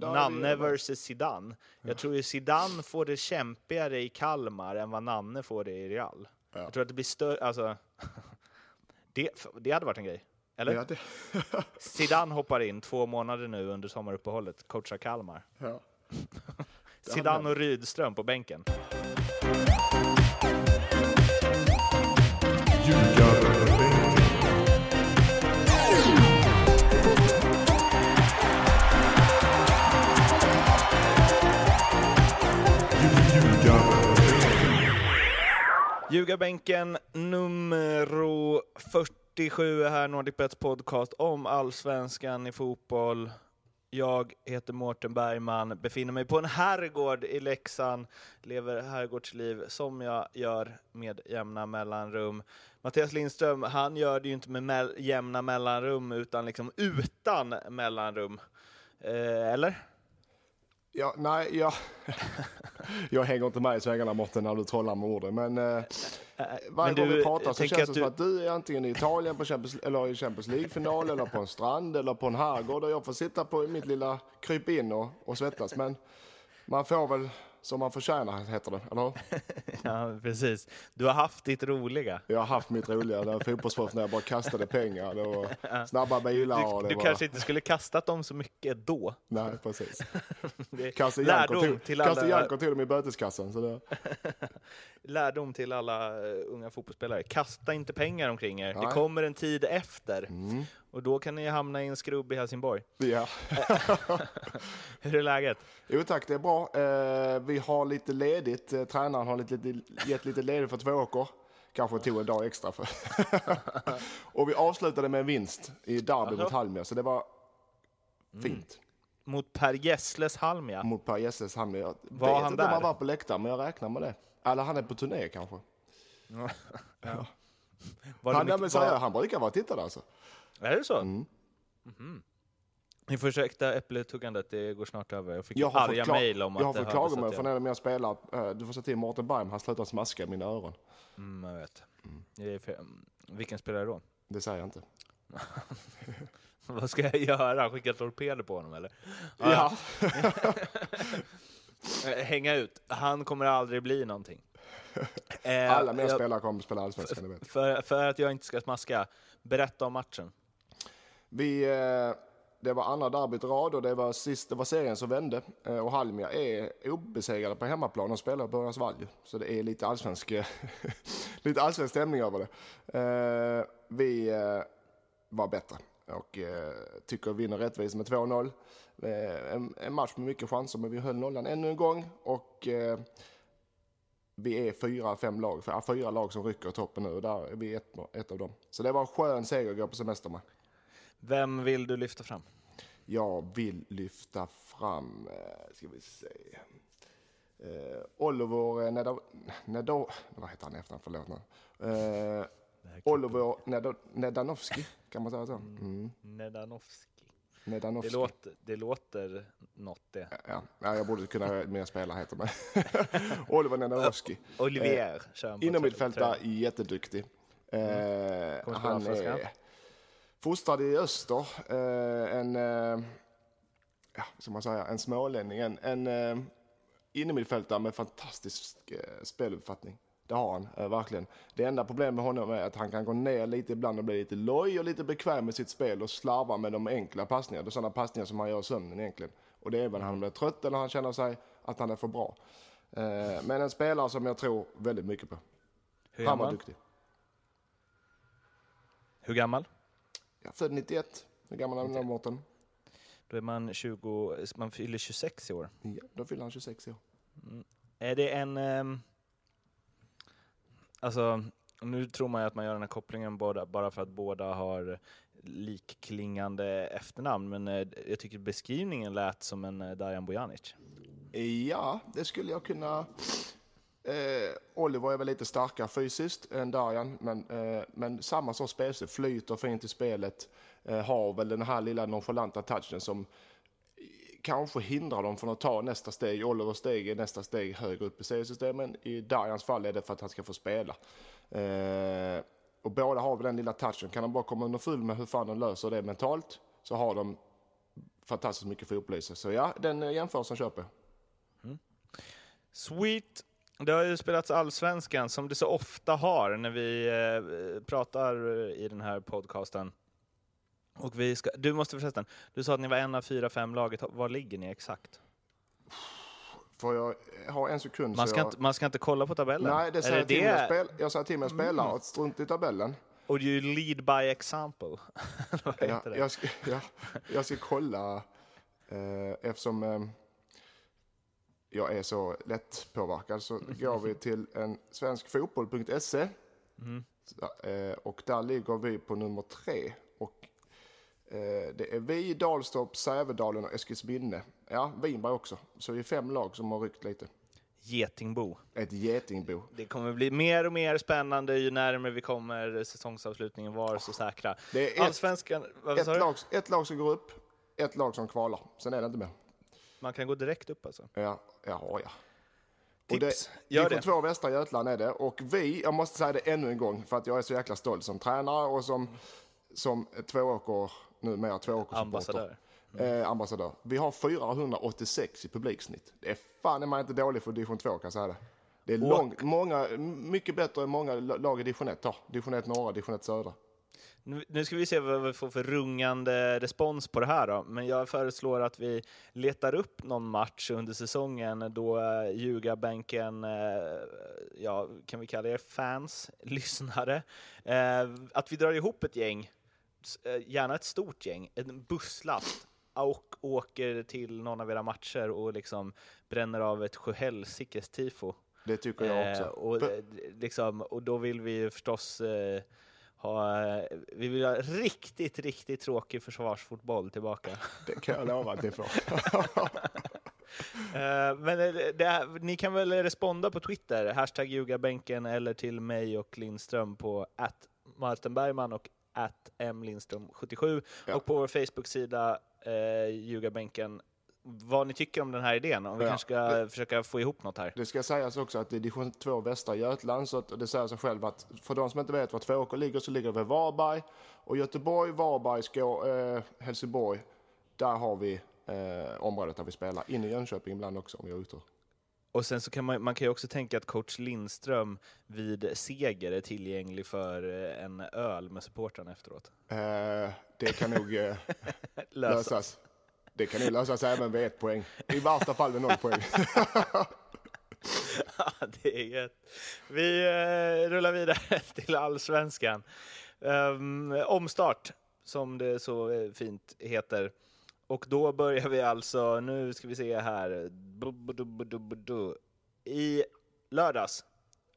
Nanne versus Zidane. Jag tror ju Zidane får det kämpigare i Kalmar än vad Nanne får det i Real. Ja. Jag tror att det blir större, alltså... det, det hade varit en grej. Eller? Ja, det, Zidane hoppar in två månader nu under sommaruppehållet, coachar Kalmar. ja. Zidane och Rydström på bänken. Ljugarbänken nummer 47 är här, NordicBets podcast om allsvenskan i fotboll. Jag heter Mårten Bergman, befinner mig på en herrgård i Leksand, lever herrgårdsliv som jag gör med jämna mellanrum. Mattias Lindström, han gör det ju inte med jämna mellanrum, utan liksom utan mellanrum. Eh, eller? Ja, nej, jag, jag hänger inte med i svängarna Mårten när du trollar med orden. Men eh, varje gång du, vi pratar så känns det att som du- att du är antingen i Italien på Champions, eller i Champions League-final eller på en strand eller på en herrgård och jag får sitta på mitt lilla kryp in och, och svettas. Men man får väl som man förtjänar, heter det, eller hur? Ja, precis. Du har haft ditt roliga. Jag har haft mitt roliga där fotbollsproffs när jag bara kastade pengar. Det var snabba bilar och Du, det du var... kanske inte skulle kastat dem så mycket då. Nej, precis. Det- Janko Lärdom till, till alla, Janko till dem i böteskassan. Så det, lärdom till alla eh, unga fotbollsspelare. Kasta inte pengar omkring er. Det Nej. Mm. kommer en tid efter. Och då kan ni hamna i en skrubb i Helsingborg. ja. Hur är läget? Jo tack, det är bra. Eh, vi har lite ledigt. Eh, tränaren har lite, gett lite ledigt för två veckor. Kanske tog en dag extra. För. och vi avslutade med en vinst i derby mot Halmia, så det var fint. Mot Per Gessles Halmia. Mot Per Jesses Halmia. Jag Var vet han inte om där? han var på läktaren, men jag räknar med det. Eller han är på turné kanske. Var Han, ja, mycket- men så, han brukar vara tittare alltså. Är det så? Mm. Mhm. Ni får ursäkta äppletuggandet, det går snart över. Jag fick Jag har arga fått, mejl om jag har att det fått hördes klagomål från jag... en av mina spelare. Eh, Du får säga till Mårten Bergman, han slutar smaska i mina öron. Mm, jag vet. Är för... Vilken spelare då? Det säger jag inte. Vad ska jag göra? Skicka torpeder på honom eller? Ja. Eh, Hänga ut. Han kommer aldrig bli någonting. Eh, Alla mina jag- spelare kommer att spela allsvenskan, vet. För, för att jag inte ska smaska, berätta om matchen. Vi, eh, det var andra derbyt i rad och det var, sist, det var serien som vände. Eh, och Halmia är obesegrade på hemmaplan och spelar på Börjans ju. Så det är lite allsvensk, lite allsvensk stämning över det. Eh, vi var bättre och tycker vinner rättvist med 2-0. En, en match med mycket chanser men vi höll nollan ännu en gång. Och vi är fyra, fem lag, fyra lag som rycker i toppen nu och där är vi ett, ett av dem. Så det var en skön seger att gå på semester med. Vem vill du lyfta fram? Jag vill lyfta fram, eh, ska vi se, eh, Oliver eh, Nedar, vad heter han i efternamn, förlåt nu. Eh, Oliver Nedanovski, kan man säga så? Mm. Nedanovski. Det Nedanovski. låter, det låter något det. Ja, ja, jag borde kunna mer spelare heter men. Oliver Nedanovski. Olivier på Inomhutfältare, tröjan. jätteduktig. Eh, spela han är fostrad i öster. Eh, en, eh, ja, ska man säga, en smålänning. En, en eh, innermittfältare med fantastisk speluppfattning. Det har han, verkligen. Det enda problemet med honom är att han kan gå ner lite ibland och bli lite loj och lite bekväm med sitt spel och slarva med de enkla passningarna. Det är sådana passningar som han gör i sömnen egentligen. Och det är väl när han blir trött eller han känner sig att han är för bra. Men en spelare som jag tror väldigt mycket på. Hur Han var duktig. Hur gammal? Ja, född 91. Hur gammal är Mårten? Då är man 20, man fyller 26 i år. Ja, då fyller han 26 år. Är det en... ehm, alltså, nu tror man ju att man gör den här kopplingen båda, bara för att båda har likklingande efternamn, men eh, jag tycker beskrivningen lät som en eh, Dajan Bojanic. Ja, det skulle jag kunna... Eh, Oliver är väl lite starkare fysiskt än Darjan, men, eh, men samma sorts spelstil. Flyter fint i spelet, eh, har väl den här lilla nonchalanta touchen som kanske hindrar dem från att ta nästa steg. Olivers steg är nästa steg högre upp i seriesystemen. I Darjans fall är det för att han ska få spela. Eh, och båda har väl den lilla touchen. Kan de bara komma underfull med hur fan de löser det mentalt så har de fantastiskt mycket fotboll i sig. Så ja, den eh, jämförelsen köper jag. Mm. Sweet. Det har ju spelats allsvenskan som det så ofta har när vi eh, pratar i den här podcasten. Och vi ska, du måste förresten, du sa att ni var en av fyra, fem laget. Var ligger ni exakt? Får jag ha en sekund? Man ska, jag... inte, man ska inte kolla på tabellen. Nej, det säger till mig det? spel... jag säger till mig spelare att strunt i tabellen. Och you lead by example. Ja, jag, ska, ja, jag ska kolla eh, eftersom eh, jag är så lättpåverkad så går vi till en svenskfotboll.se Mm. Eh, och där ligger vi på nummer tre. Och eh, det är vi, Dalstorp, Sävedalen och Eskilsminne. Ja, Vinberg också. Så vi är fem lag som har ryckt lite. Getingbo. Ett getingbo. Det kommer bli mer och mer spännande ju närmare vi kommer säsongsavslutningen. Var så säkra. Det är ett, Allsvenskan, ett, lag, ett lag som går upp, ett lag som kvalar. Sen är det inte mer. Man kan gå direkt upp alltså. Ja, jaha ja. Och Tips, det, gör det. 2 Västra Götaland är det. Och vi, jag måste säga det ännu en gång för att jag är så jäkla stolt som tränare och som, som tvååker, numera tvååkerssupporter. Ambassadör. Eh, ambassadör. Vi har 486 i publiksnitt. Det är fan är man inte dålig för division 2 kan jag säga det. Det är Och- långt, många, mycket bättre än många lag i division 1 har. Division 1 norra, division 1 södra. Nu, nu ska vi se vad vi får för rungande respons på det här då. Men jag föreslår att vi letar upp någon match under säsongen då uh, ljugarbänken, eh, ja, kan vi kalla er fans, lyssnare, eh, att vi drar ihop ett gäng, eh, gärna ett stort gäng, en busslast och åker till någon av era matcher och liksom bränner av ett sjuhelsikes tifo. Det tycker jag också. Eh, och, eh, liksom, och då vill vi ju förstås eh, ha, eh, vi vill ha riktigt, riktigt tråkig försvarsfotboll tillbaka. Det kan jag lova att får. Eh, men eh, det, är- ni kan väl responda på Twitter, hashtag ljugarbänken eller till mig och Lindström på att Martin Bergman och att mlindström77 Ja. och på vår Facebook-sida eh, ljugarbänken vad ni tycker om den här idén, om vi Ja. kanske ska försöka få ihop något här. Det ska sägas också att det är division 2 Västra Götaland, så det säger sig själv att för de som inte vet var Tvååker ligger så ligger det vid Varberg. Och Göteborg, Varberg, Skå, eh, Helsingborg, där har vi eh, området där vi spelar. In i Jönköping ibland också om vi har otur. Och sen så kan man, man kan ju också tänka att coach Lindström vid seger är tillgänglig för eh, en öl med supportrarna efteråt. Eh, det kan nog eh, Lösa. lösas. Det kan nog lösas även vid ett poäng. I värsta fall vid noll poäng. Ja, det är gött. Vi eh, rullar vidare till allsvenskan. Um, omstart, som det så eh, fint heter. Och då börjar vi alltså, nu ska vi se här. I lördags,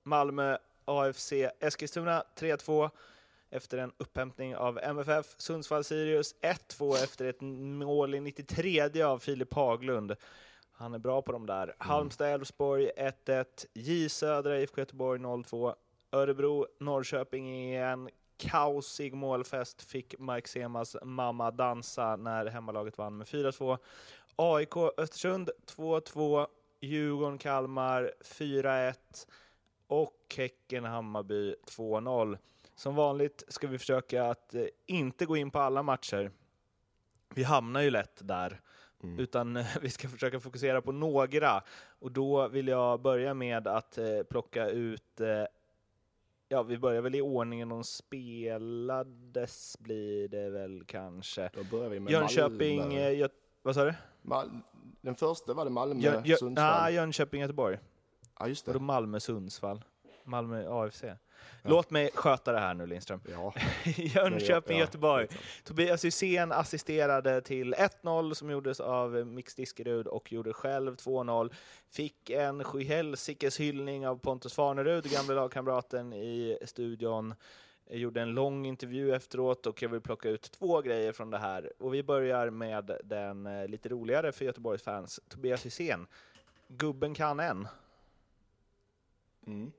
Malmö AFC Eskilstuna 3-2 efter en upphämtning av MFF. Sundsvall-Sirius 1-2 efter ett mål i 93 av Filip Haglund. Han är bra på de där. Halmstad-Elfsborg 1-1. J Södra IFK Göteborg 0-2. Örebro, Norrköping i en kaosig målfest fick Mike Semas mamma dansa när hemmalaget vann med 4-2. AIK Östersund 2-2. Djurgården Kalmar 4-1. Och Häcken Hammarby 2-0. Som vanligt ska vi försöka att eh, inte gå in på alla matcher. Vi hamnar ju lätt där. Utan eh, vi ska försöka fokusera på några. Och då vill jag börja med att eh, plocka ut Ja, vi börjar väl i ordningen de spelades, blir det väl kanske. Då börjar vi med Jönköping, Malmö. Gö- vad sa du? Mal- Den första var det Malmö, Jö- Jö- Sundsvall. ah, Jönköping, Göteborg. ja, just Och då det. Malmö, Sundsvall. Malmö AFC. Låt mig sköta det här nu Lindström. Ja. Jönköping, Ja, Göteborg. skitsamma. Tobias Hysén assisterade till 1-0 som gjordes av Mix Diskerud och gjorde själv 2-0. Fick en sjuhelsikes hyllning av Pontus Farnerud, gamle lagkamraten i studion. Jag gjorde en lång intervju efteråt och jag vill plocka ut två grejer från det här. Och vi börjar med den eh, lite roligare för Göteborgs fans, Tobias Hysén. Gubben kan en. Mm.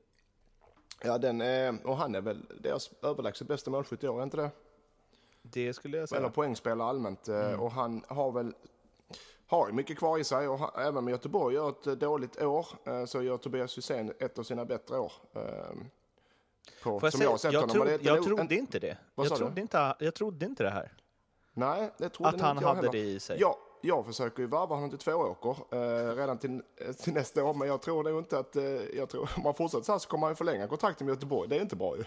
Ja, den är, och han är väl deras överlägset bästa målskytt i år, är inte det? Det skulle jag Eller säga. poängspelare allmänt. eh, Mm. Och han har väl har ju mycket kvar i sig och ha- även om Göteborg gör ett eh, dåligt år eh, så gör Tobias Hysén ett av sina bättre år. eh, På, Får jag som säga, jag har jag, honom. tro, jag trodde inte det. Jag trodde inte, jag trodde inte det här. Nej, det trodde Att han inte jag hade heller. det i sig? Ja, jag försöker ju varva honom till två åker eh, redan till, till nästa år, men jag tror nog inte att, eh, jag tror, om man fortsätter så här så kommer han ju förlänga kontrakten med Göteborg. Det är inte bra ju.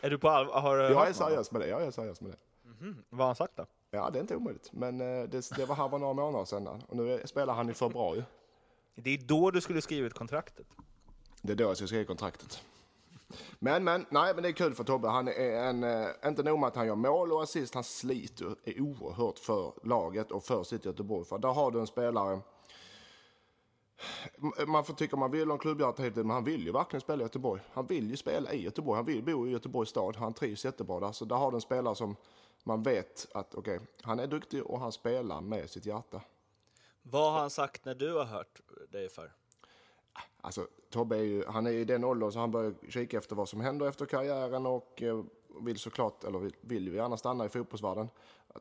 Är du på allvar? Har du jag är seriös med det, jag är seriös med det. Vad har han sagt då? Ja, det är inte omöjligt, men eh, det, det var här var några månader sedan och nu spelar han i februari. Det är då du skulle skriva ut kontraktet. Det är då jag ska skriva kontraktet. Men, men, nej, men det är kul för Tobbe. Han är en, eh, inte nog med att han gör mål och assist, han sliter är oerhört för laget och för sitt Göteborg. För där har du en spelare, man får tycka man vill om klubbhjärta men han vill ju verkligen spela i Göteborg. Han vill ju spela i Göteborg, han vill bo i Göteborgs stad, han trivs jättebra där. Så där har du en spelare som man vet att okej, han är duktig och han spelar med sitt hjärta. Vad har han sagt när du har hört dig för? Alltså, Tobbe är ju, han är i den åldern så han börjar kika efter vad som händer efter karriären och eh, vill såklart, eller vill, ju gärna stanna i fotbollsvärlden.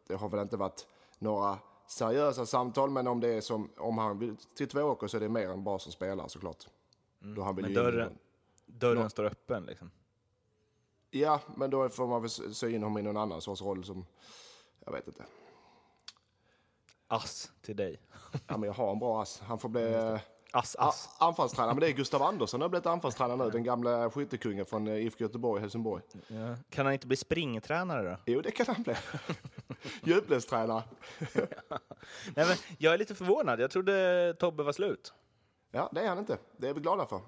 Det har väl inte varit några seriösa samtal, men om det är som, om han vill till Tvååker så är det mer än bara som spelare såklart. Då han vill Men in dörren, dörren står öppen liksom. Ja, men då får man väl sy in honom i någon annan sorts roll som, jag vet inte. Ass till dig. Ja, men jag har en bra ass. Han får bli eh, Ass, a- ass. anfallstränare, men det är Gustav Andersson har blivit anfallstränare nu, den gamla skyttekungen från eh, IFK Göteborg, Helsingborg. Ja. Kan han inte bli springtränare då? Jo, det kan han bli. Djupledstränare. Nej, men jag är lite förvånad. Jag trodde Tobbe var slut. Ja, det är han inte. Det är vi glada för.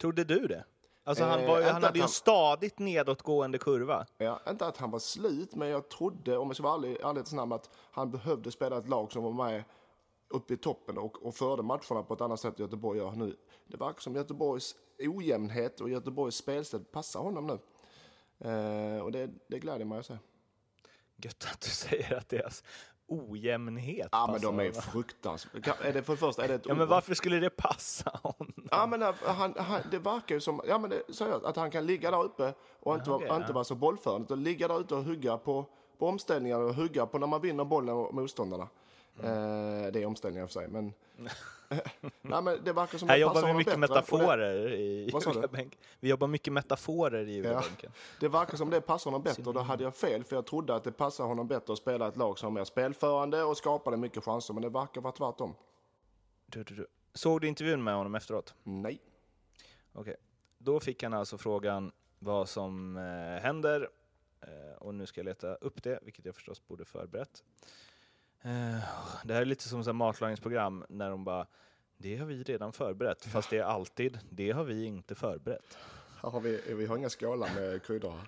Trodde du det? Alltså han, Eh, var, inte han hade ju en stadigt nedåtgående kurva. Ja, inte att han var slut, men jag trodde, om jag ska vara ärlig, ärlighetens namn, att han behövde spela ett lag som var med uppe i toppen och, och förde matcherna på ett annat sätt än Göteborg gör nu. Det verkar som Göteborgs ojämnhet och Göteborgs spelstil passar honom nu. Eh, och det, det gläder mig att se. Gött att du säger att deras ojämnhet Ja, men de är fruktansvärda. Är det för det första, är det ett Ja, men varför skulle det passa honom? Ja, men han, han, det verkar ju som ja, men det, seriöst, att han kan ligga där uppe och inte, vara, inte vara så bollförande. Utan ligga där ute och hugga på, på omställningar och hugga på när man vinner bollen och motståndarna. Mm. Eh, det är omställningar för sig, men... Nej, men det verkar som Här jobbar vi mycket metaforer i? Juliabänken. Vi jobbar mycket metaforer i Juliabänken. Det, det verkar som det passar honom bättre och då hade jag fel för jag trodde att det passar honom bättre att spela ett lag som är spelförande och skapade mycket chanser, men det verkar vara tvärtom. Du, du, du. Såg du intervjun med honom efteråt? Nej. Okej. Då fick han alltså frågan vad som eh, händer. Eh, och nu ska jag leta upp det, vilket jag förstås borde förberett. Eh, det här är lite som så matlagningsprogram när de bara det har vi redan förberett, fast det är alltid det har vi inte förberett. Här har vi, vi har inga skålar med kryddor.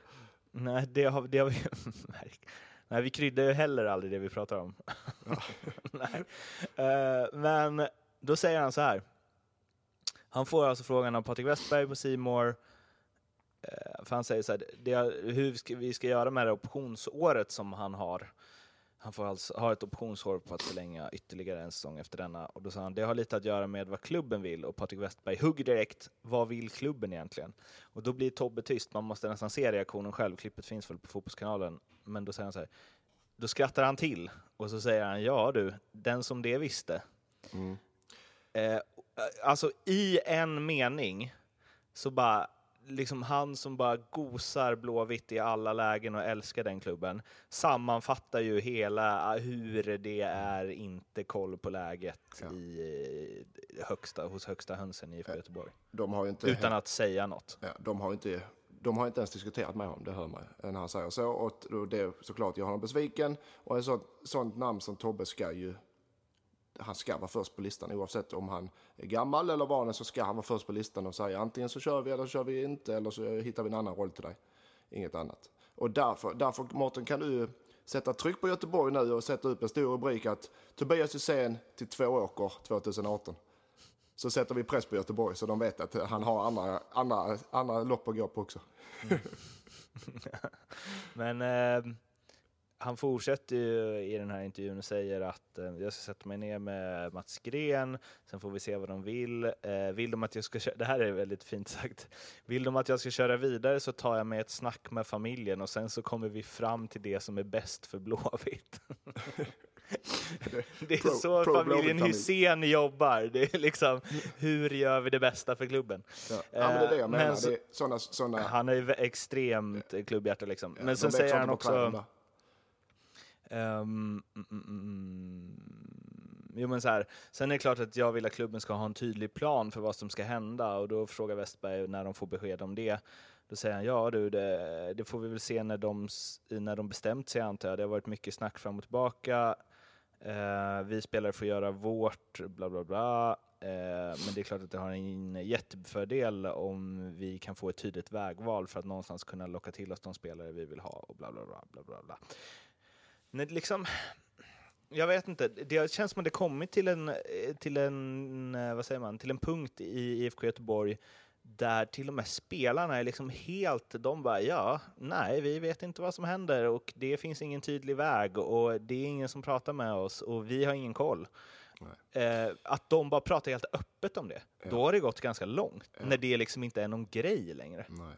Nej, det har, det har vi märkt. Nej, vi kryddar ju heller aldrig det vi pratar om. Nej. Eh, men då säger han så här. Han får alltså frågan av Patrik Westberg på Simor. För han säger så här, det hur ska, vi ska göra med det optionsåret som han har. Han får alltså, har ett optionsår på att förlänga ytterligare en säsong efter denna. Och då sa han, det har lite att göra med vad klubben vill. Och Patrik Westberg hugger direkt, vad vill klubben egentligen? Och då blir Tobbe tyst, man måste nästan se reaktionen själv. Klippet finns väl på Fotbollskanalen. Men då säger han så här, då skrattar han till. Och så säger han, ja du, den som det visste. Mm. Eh, alltså i en mening så bara, liksom han som bara gosar Blåvitt i alla lägen och älskar den klubben, sammanfattar ju hela eh, hur det är inte koll på läget Ja. i eh, högsta, hos högsta hönsen i IFK Göteborg. De har ju inte... Utan att säga något. Ja, de har inte, de har inte ens diskuterat med honom, det hör man ju, när han säger så. Och det såklart gör honom besviken. Och ett sånt, sånt namn som Tobbe ska ju, han ska vara först på listan oavsett om han är gammal eller van så ska han vara först på listan och säga antingen så kör vi eller så kör vi inte eller så hittar vi en annan roll till dig. Inget annat. Och därför, därför Mårten kan du sätta tryck på Göteborg nu och sätta upp en stor rubrik att Tobias Hysén till två åker 2018 så sätter vi press på Göteborg så de vet att han har andra, andra, andra lopp att gå på också. Mm. Men eh, han fortsätter ju i den här intervjun och säger att eh, jag ska sätta mig ner med Mats Gren, sen får vi se vad de vill. Eh, vill de att jag ska köra, det här är väldigt fint sagt. Vill de att jag ska köra vidare så tar jag med ett snack med familjen och sen så kommer vi fram till det som är bäst för Blåvitt. Det är Pro- så pro familjen. Hysén jobbar. Det är liksom, hur gör vi det bästa för klubben? Ja, ja men det är det jag menar. men så- det är såna, såna, Han är ju extremt klubbhjärta liksom. ja, men sen säger han också, Um, mm, mm. Jo, men så här. Sen är det klart att jag vill att klubben ska ha en tydlig plan för vad som ska hända och då frågar Westberg när de får besked om det. Då säger han, ja du, det, det får vi väl se när de, när de bestämt sig antar jag. Det har varit mycket snack fram och tillbaka. Uh, vi spelare får göra vårt, bla bla bla. Uh, men det är klart att det har en jättefördel om vi kan få ett tydligt vägval för att någonstans kunna locka till oss de spelare vi vill ha och bla bla bla. bla, bla, bla. Nej, liksom, jag vet inte, det känns som att det kommit till en, till en, vad säger man, till en punkt i IFK Göteborg där till och med spelarna är liksom helt, de bara ja, nej, vi vet inte vad som händer och det finns ingen tydlig väg och det är ingen som pratar med oss och vi har ingen koll. Eh, att de bara pratar helt öppet om det, ja. då har det gått ganska långt, ja. när det liksom inte är någon grej längre. Nej.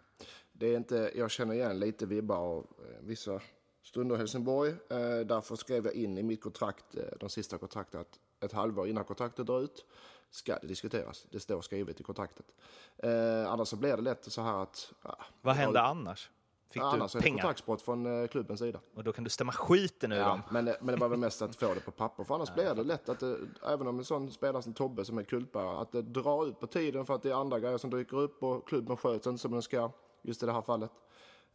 Det är inte, jag känner igen lite vibbar av eh, vissa stunder i Helsingborg. Eh, därför skrev jag in i mitt kontrakt, eh, de sista kontrakten, att ett halvår innan kontraktet drar ut ska det diskuteras. Det står skrivet i kontraktet. Eh, annars så blir det lätt så här att... Ja, Vad händer annars? Fick ja, annars du pengar? är det från klubbens sida. Och då kan du stämma skiten ur ja, dem. Men, men det var väl mest att få det på papper. För annars ja, blir det lätt att det, även om en sån spelare som Tobbe som är kultbärare, att det drar ut på tiden för att det är andra grejer som dyker upp och klubben sköts inte som den ska, just i det här fallet.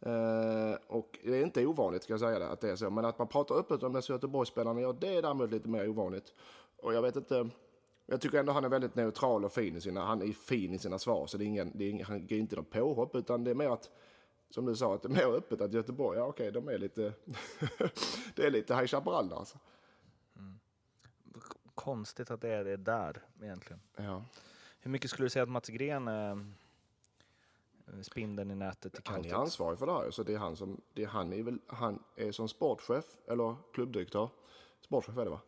Uh, och det är inte ovanligt ska jag säga det, att det är så. Men att man pratar öppet om det som Göteborgsspelarna gör, det är däremot lite mer ovanligt. Och jag vet inte, jag tycker ändå han är väldigt neutral och fin i sina, han är fin i sina svar. Så det är ingen, det är ingen, han går inte någon påhopp utan det är mer att, som du sa, att det är mer öppet att Göteborg, ja okej, de är lite, det är lite High Chaparral alltså. Mm. Konstigt att det är det där egentligen. Ja. Hur mycket skulle du säga att Mats Gren eh, spindeln i nätet i Han är ansvarig för det här. Så det är han som, det är han är väl, han är som sportchef eller klubbdirektör. Sportchef är det va?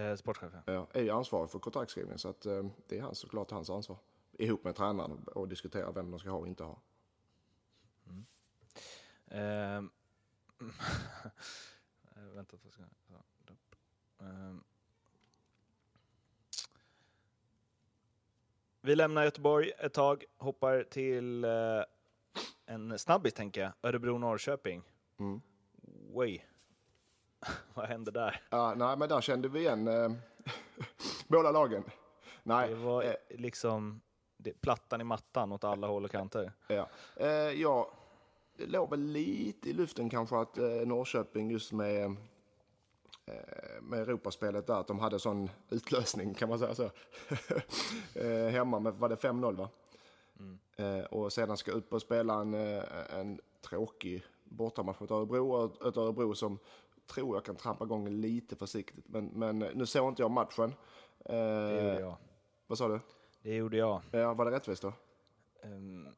Eh, sportchef ja. ja. Är ju ansvarig för kontraktskrivning så att eh, det är han, såklart hans ansvar. Ihop med tränaren och diskutera vem de ska ha och inte ha. Mm. Eh, vänta, jag ska... Ja, Vi lämnar Göteborg ett tag, hoppar till eh, en snabbis tänker jag, Örebro-Norrköping. Mm. Way. Vad hände där? Ja, nej, men där kände vi igen eh, båda lagen. Nej, det var eh, liksom det, plattan i mattan åt alla håll och kanter. Ja, eh, ja det låg väl lite i luften kanske att eh, Norrköping just med med Europaspelet där, att de hade sån utlösning kan man säga så. Eh, hemma med, var det 5-0 va? Mm. Eh, och sedan ska upp och spela en, en tråkig bortamatch mot Örebro, ett Örebro som tror jag kan trampa igång lite försiktigt. Men, men nu såg inte jag matchen. Det gjorde jag. Vad sa du? Det gjorde jag. Ja, var det rättvist då? Um,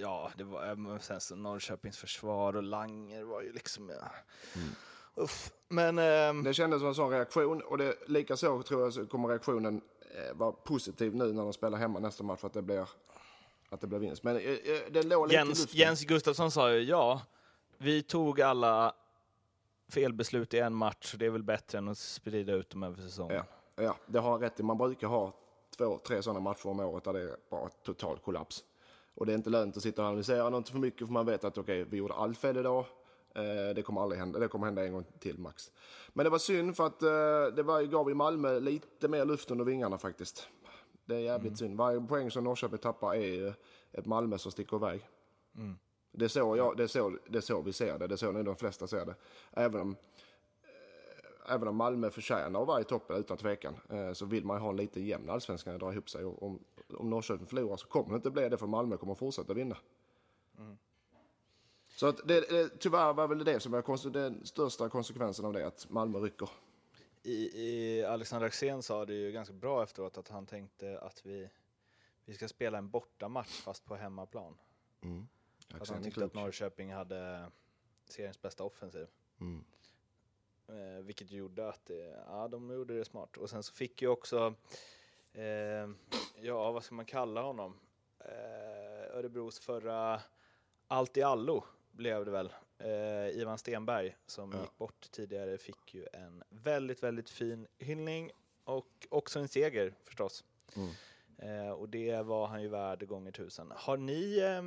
ja, det var sen så Norrköpings försvar och Langer var ju liksom... Ja. Mm. Uff. Men, eh... Det kändes som en sån reaktion och det, lika så tror jag så kommer reaktionen eh, vara positiv nu när de spelar hemma nästa match för att det blir, att det blir vinst. Men eh, eh det låg lite Jens, Jens Gustafsson sa ju ja, vi tog alla felbeslut i en match, det är väl bättre än att sprida ut dem över säsongen. Ja, ja det har han rätt i. Man brukar ha två, tre sådana matcher om året där det är bara total kollaps. Och det är inte lönt att sitta och analysera något för mycket för man vet att okej, okay, vi gjorde allt fel idag. Eh, det kommer aldrig hända. Det kommer hända en gång till max. Men det var synd för att eh, det var, gav i Malmö lite mer luft under vingarna faktiskt. Det är jävligt mm. synd. Varje poäng som Norrköping tappar är ett Malmö som sticker iväg. Mm. Det, är så jag, det, är så, det är så vi ser det. Det är så nu de flesta ser det. Även om, eh, även om Malmö förtjänar att vara i toppen utan tvekan så vill man ha en lite jämn allsvenskan dra ihop sig. Om, om Norrköping förlorar så kommer det inte bli det för Malmö kommer fortsätta vinna. Mm. Så att det, det, tyvärr var väl det som var den största konsekvensen av det, att Malmö rycker. I, i Alexander Axén sa det ju ganska bra efteråt att han tänkte att vi, vi ska spela en bortamatch fast på hemmaplan. Mm. Att han tyckte att Norrköping hade seriens bästa offensiv. Mm. Eh, vilket gjorde att det, ja, de gjorde det smart. Och sen så fick ju också, eh, ja vad ska man kalla honom, eh, Örebros förra allt i allo blev det väl. Eh, Ivan Stenberg som ja. gick bort tidigare fick ju en väldigt, väldigt fin hyllning och också en seger förstås. Mm. Eh, och det var han ju värd gånger tusen. Har ni, eh,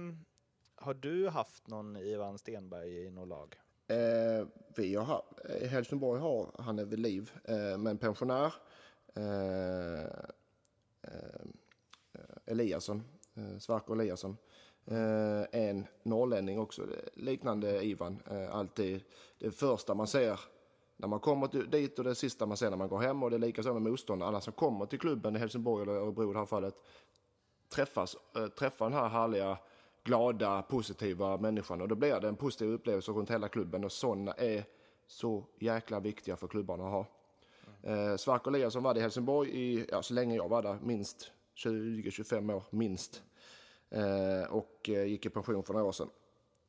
har du haft någon Ivan Stenberg i något lag? Eh, vi har, eh, Helsingborg har, han är vid liv, eh, men pensionär. Eliasson, eh, Sverker Eliasson. Eh, en norrlänning också, liknande Ivan. Eh, alltid det första man ser när man kommer till, dit och det sista man ser när man går hem. Och det är likaså med motståndare. Alla som kommer till klubben i Helsingborg eller Örebro i det här fallet träffas, eh, träffar den här härliga, glada, positiva människan. Och då blir det en positiv upplevelse runt hela klubben. Och sådana är så jäkla viktiga för klubbarna att ha. Eh, Sverker Eliasson var det i Helsingborg i, ja, så länge jag var där, minst 20-25 år, minst. Eh, och eh, gick i pension för några år sedan.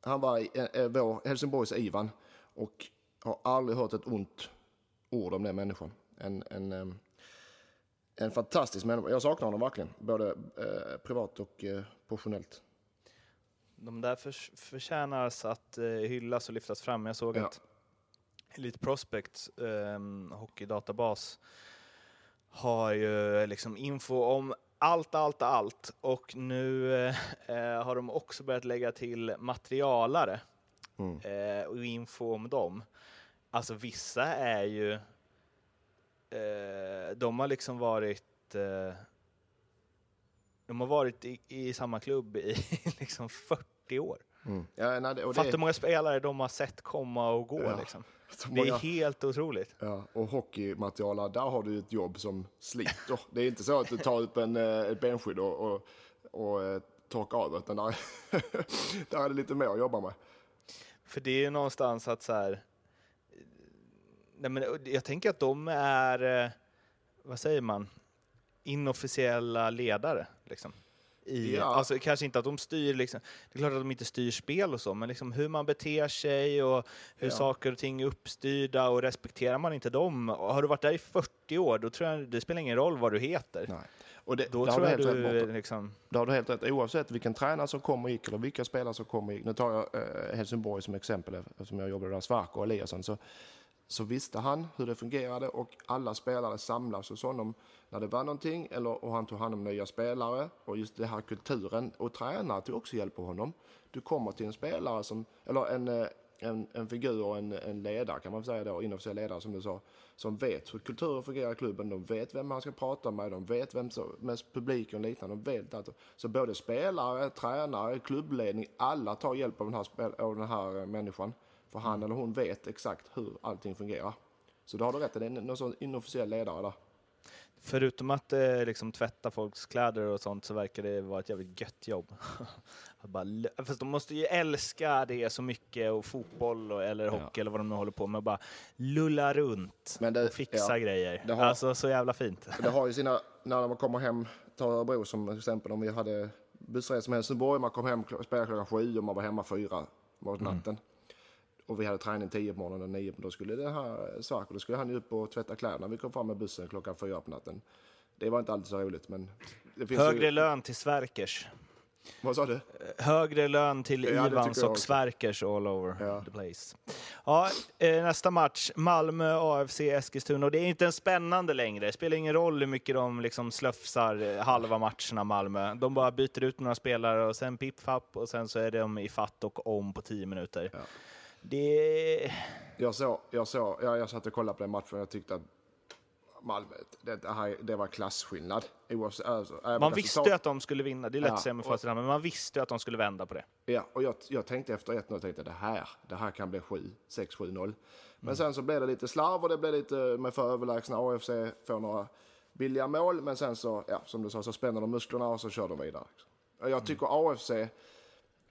Han var eh, vår Helsingborgs Ivan och har aldrig hört ett ont ord om den människan. En, en, en fantastisk människa. Jag saknar honom verkligen, både privat och professionellt. De där för, förtjänas att hyllas och lyftas fram. Jag såg ja. att Elite Prospect, eh, hockeydatabas, har ju liksom info om allt, allt, allt. Och nu eh, har de också börjat lägga till materialare mm. eh, och info om dem. Alltså vissa är ju, eh, de har liksom varit, eh, de har varit i, i, samma klubb i liksom 40 år. Mm. Ja, nej, Fattar hur många spelare de har sett komma och gå. Ja. Liksom. Det är helt otroligt. Ja, och hockeymaterial, där har du ett jobb som sliter. Det är inte så att du tar upp en, eh, ett benskydd och, och, och eh, torkar av, utan där, där är det lite mer att jobba med. För det är ju någonstans att så här, nej men jag tänker att de är, eh, vad säger man, inofficiella ledare. Liksom i, ja. alltså kanske inte att de styr, liksom, det är klart att de inte styr spel och så, men liksom hur man beter sig och hur ja. saker och ting är uppstyrda och respekterar man inte dem, har du varit där i 40 år, då tror jag det spelar ingen roll vad du heter. Nej. Och det, då det tror jag du liksom... Det har du helt rätt Oavsett vilken tränare som kommer och gick eller vilka spelare som kommer och gick. Nu tar jag eh, Helsingborg som exempel eftersom jag jobbade där, Svarko och Eliasson. Så så visste han hur det fungerade och alla spelare samlades hos honom när det var någonting eller, och han tog hand om nya spelare och just den här kulturen och tränare tog också hjälp av honom. Du kommer till en spelare som, eller en, eh, en, en figur och en, en ledare kan man säga då, inofficiell ledare som du sa, som vet hur kulturen fungerar i klubben, de vet vem man ska prata med, de vet vem som, med publiken och liknande, de vet allt. Så både spelare, tränare, klubbledning, alla tar hjälp av den här, av den här eh, människan. För han eller hon vet exakt hur allting fungerar. Så då har du rätt, det är någon sån inofficiell ledare där. Förutom att eh, liksom, tvätta folks kläder och sånt så verkar det vara ett jävligt gött jobb. bara, fast de måste ju älska det så mycket, och fotboll och, eller hockey ja. eller vad de nu håller på med. Bara lulla runt det, och fixa ja, grejer. Har, alltså så jävla fint. Det har ju sina, när man kommer hem, ta Örebro som exempel, om vi hade bussresa med Helsingborg, man kom hem, spelade klockan sju och man var hemma fyra på natten. Mm och vi hade träning 10 på morgonen, 9 då skulle det här Svarko, då skulle han ju upp och tvätta kläderna. Vi kom fram med bussen klockan fyra på natten. Det var inte alltid så roligt, men... Högre ju... lön till Sverkers. Vad sa du? Högre lön till ja, Ivans och Sverkers all over ja. the place. Ja, eh, nästa match, Malmö AFC Eskilstuna. Och det är inte en spännande längre. Det spelar ingen roll hur mycket de liksom slöfsar eh, halva matcherna, Malmö. De bara byter ut några spelare och sen pipp-fapp och sen så är de i fatt och om på tio minuter. Ja. Det... Jag, såg, jag, såg, jag, jag satt och kollade på den matchen och jag tyckte att Malmö, det, det, här, det var klasskillnad. Oavsett, alltså, man visste ju att de skulle vinna, det är lätt ja, att säga med facit men man visste att de skulle vända på det. Ja, och jag, jag tänkte efter 1-0, tänkte det här, det här kan bli 7, 6-7-0. Men mm. sen så blev det lite slarv och det blev lite med för överlägsna AFC, får några billiga mål, men sen så, ja, som du sa, så spänner de musklerna och så kör de vidare. Jag tycker mm. AFC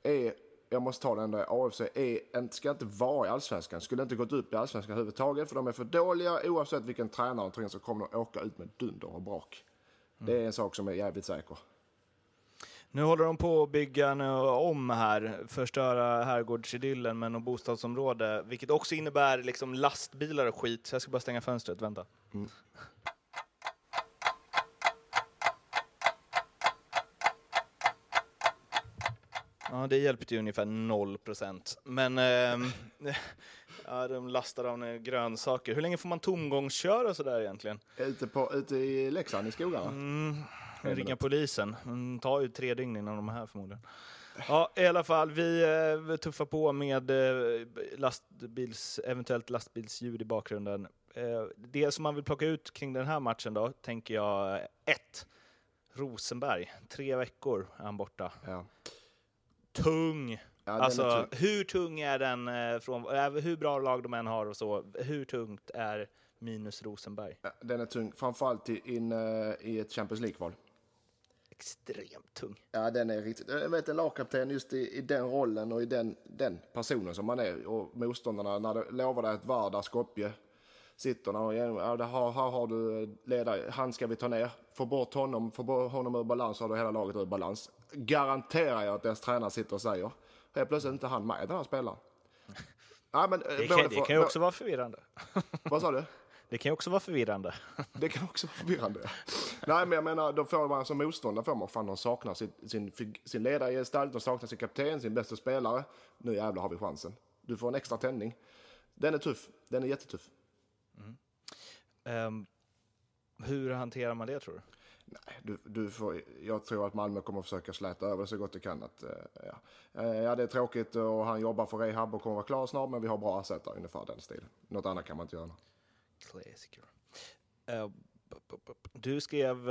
är jag måste ta den där. AFC är, ska inte vara i allsvenskan. Skulle inte gått upp i allsvenskan överhuvudtaget. För de är för dåliga. Oavsett vilken tränare de tar in så kommer de åka ut med dunder och brak. Mm. Det är en sak som är jävligt säker. Nu håller de på att bygga om här, förstöra herrgårdsidyllen med något bostadsområde, vilket också innebär liksom lastbilar och skit. Så jag ska bara stänga fönstret, vänta. Mm. Ja, det hjälpte ju ungefär 0 procent. Men eh, ja, de lastar av grönsaker. Hur länge får man tomgångsköra sådär egentligen? Ute, på, ute i Leksand i skogarna? Mm, ringa polisen. Det tar ju tre dygn innan de är här förmodligen. Ja, i alla fall, vi eh, tuffar på med eh, lastbils, eventuellt lastbilsljud i bakgrunden. Eh, det som man vill plocka ut kring den här matchen då, tänker jag, ett, Rosenberg. Tre veckor är han borta. Ja. Tung! Ja, alltså, hur tung är den eh, från, äh, hur bra lag de än har och så, hur tungt är minus Rosenberg? Ja, Den är tung, framförallt i, in, eh, i ett Champions League-val. Extremt tung. Ja, den är riktigt... Jag vet en lagkapten just i, i den rollen och i den, den personen som man är och motståndarna när det lovar dig ett Vardar Skopje sitter där och ja, har, här har du ledare, han ska vi ta ner. Få bort honom, få bort honom ur balans så har du hela laget ur balans. Garanterar jag att deras tränare sitter och säger. Helt plötsligt inte han med den här spelaren. Ja, men, eh, Det kan, det kan ju också vara förvirrande. Vad sa du? Det kan ju också vara förvirrande. Det kan också vara förvirrande. Nej, men jag menar, då får man som motståndare får man fan de saknar sin, sin, sin ledare i gestalt, de saknar sin kapten, sin bästa spelare. Nu jävlar har vi chansen. Du får en extra tändning. Den är tuff. Den är jättetuff. Ehm, hur hanterar man det tror du? Nej, du, du får, jag tror att Malmö kommer att försöka släta över så gott det kan. Att, eh, ja. Eh, ja, det är tråkigt och han jobbar för rehab och kommer vara klar snart, men vi har bra ersättare ungefär den stilen. Något annat kan man inte göra. Classic. Eh, Du skrev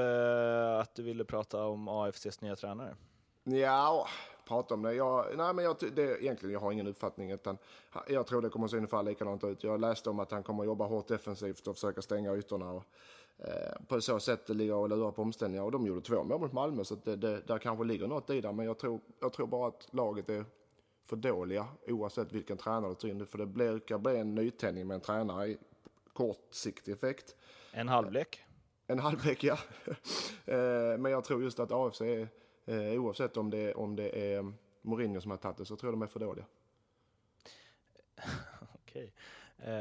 att du ville prata om AFCs nya tränare. Ja, prata om det. Jag, nej, men jag, det, egentligen, jag har ingen uppfattning. Utan, jag tror det kommer att se ungefär likadant ut. Jag läste om att han kommer att jobba hårt defensivt och försöka stänga ytorna. Och, på så sätt ligga och lura på omställningar. Och de gjorde två mål mot Malmö, så det, det, där kanske ligger något i det. Men jag tror, jag tror bara att laget är för dåliga oavsett vilken tränare du tar in. För det blir, kan bli en nytändning med en tränare i kortsiktig effekt. En halvlek. En halvlek, ja. Eh, Men jag tror just att AFC, är, eh, oavsett om det, om det är Mourinho som har tagit det, så tror jag de är för dåliga. Okej. Eh,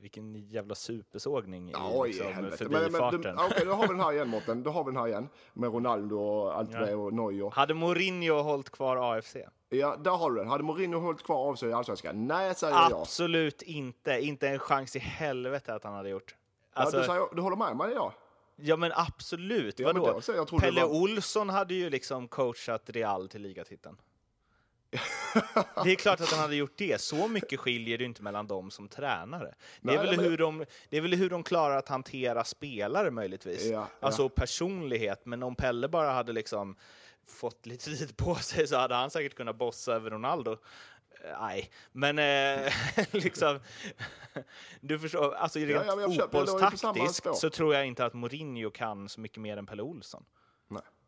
vilken jävla supersågning i Oj, liksom. Men, men, förbifarten. Okej, då har vi den här igen Mårten. Då har vi den här igen. Med Ronaldo och allt Ja. det och Neuer. Hade Mourinho hållit kvar AFC? Ja, där har du den. Hade Mourinho hållit kvar AFC i Allsvenskan? Nej, säger jag. Absolut inte. Inte en chans i helvete att han hade gjort. Ja, Alltså, du, säger, du håller med mig? Ja. ja men absolut. Ja, men Vadå? då, jag trodde Pelle var- Olsson hade ju liksom coachat Real till ligatiteln. Det är klart att han hade gjort det. Så mycket skiljer det inte mellan dem som tränare. Det är, Nej, väl men- hur de, det är väl hur de klarar att hantera spelare möjligtvis. Ja, Alltså ja. personlighet. Men om Pelle bara hade liksom fått lite tid på sig så hade han säkert kunnat bossa över Ronaldo. Eh, Nej, men eh, liksom... Du förstår, alltså rent ja, samma fotbollstaktiskt så tror jag inte att Mourinho kan så mycket mer än Pelle Olsson.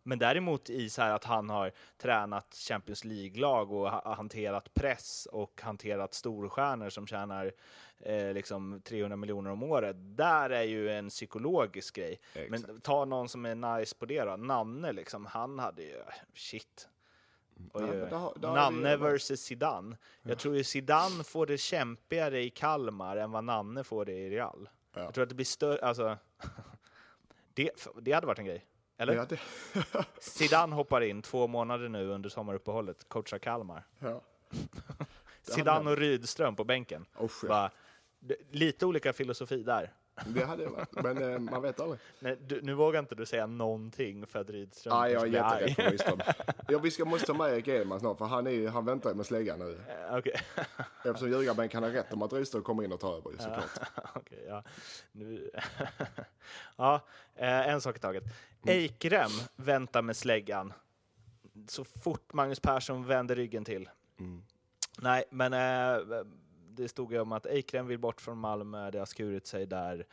Men däremot i så här att han har tränat Champions League-lag och ha hanterat press och hanterat storstjärnor som tjänar eh, liksom 300 miljoner om året. Där är ju en psykologisk grej. Men Exakt. ta någon som är nice på det då. Nanne liksom, han hade ju, shit. Oj, Ja, men Nanne versus Zidane. Jag tror ju Zidane får det kämpigare i Kalmar än vad Nanne får det i Real. Ja. Jag tror att det blir större, alltså. det, det hade varit en grej. Eller? Ja, det, Zidane hoppar in två månader nu under sommaruppehållet, coachar Kalmar. ja. Zidane och Rydström på bänken. Ja. Bara, lite olika filosofi där. Det hade det varit. Men eh, man vet aldrig. Nej, du, nu vågar inte du säga någonting för att Rydström Nej, jag är jätterädd för Rydström. Ja, vi ska, måste ta med Erik Edman snart, för han, är, han väntar ju med släggan nu. Eh, Okej, Eftersom ljugarbänken har rätt om att Rydström kommer in och tar över, såklart. Okej, ja. Nu... ja, eh, en sak i taget. Mm. Eikrem väntar med släggan så fort Magnus Persson vänder ryggen till. Mm. Nej, men eh, det stod ju om att Eikrem vill bort från Malmö, det har skurit sig där.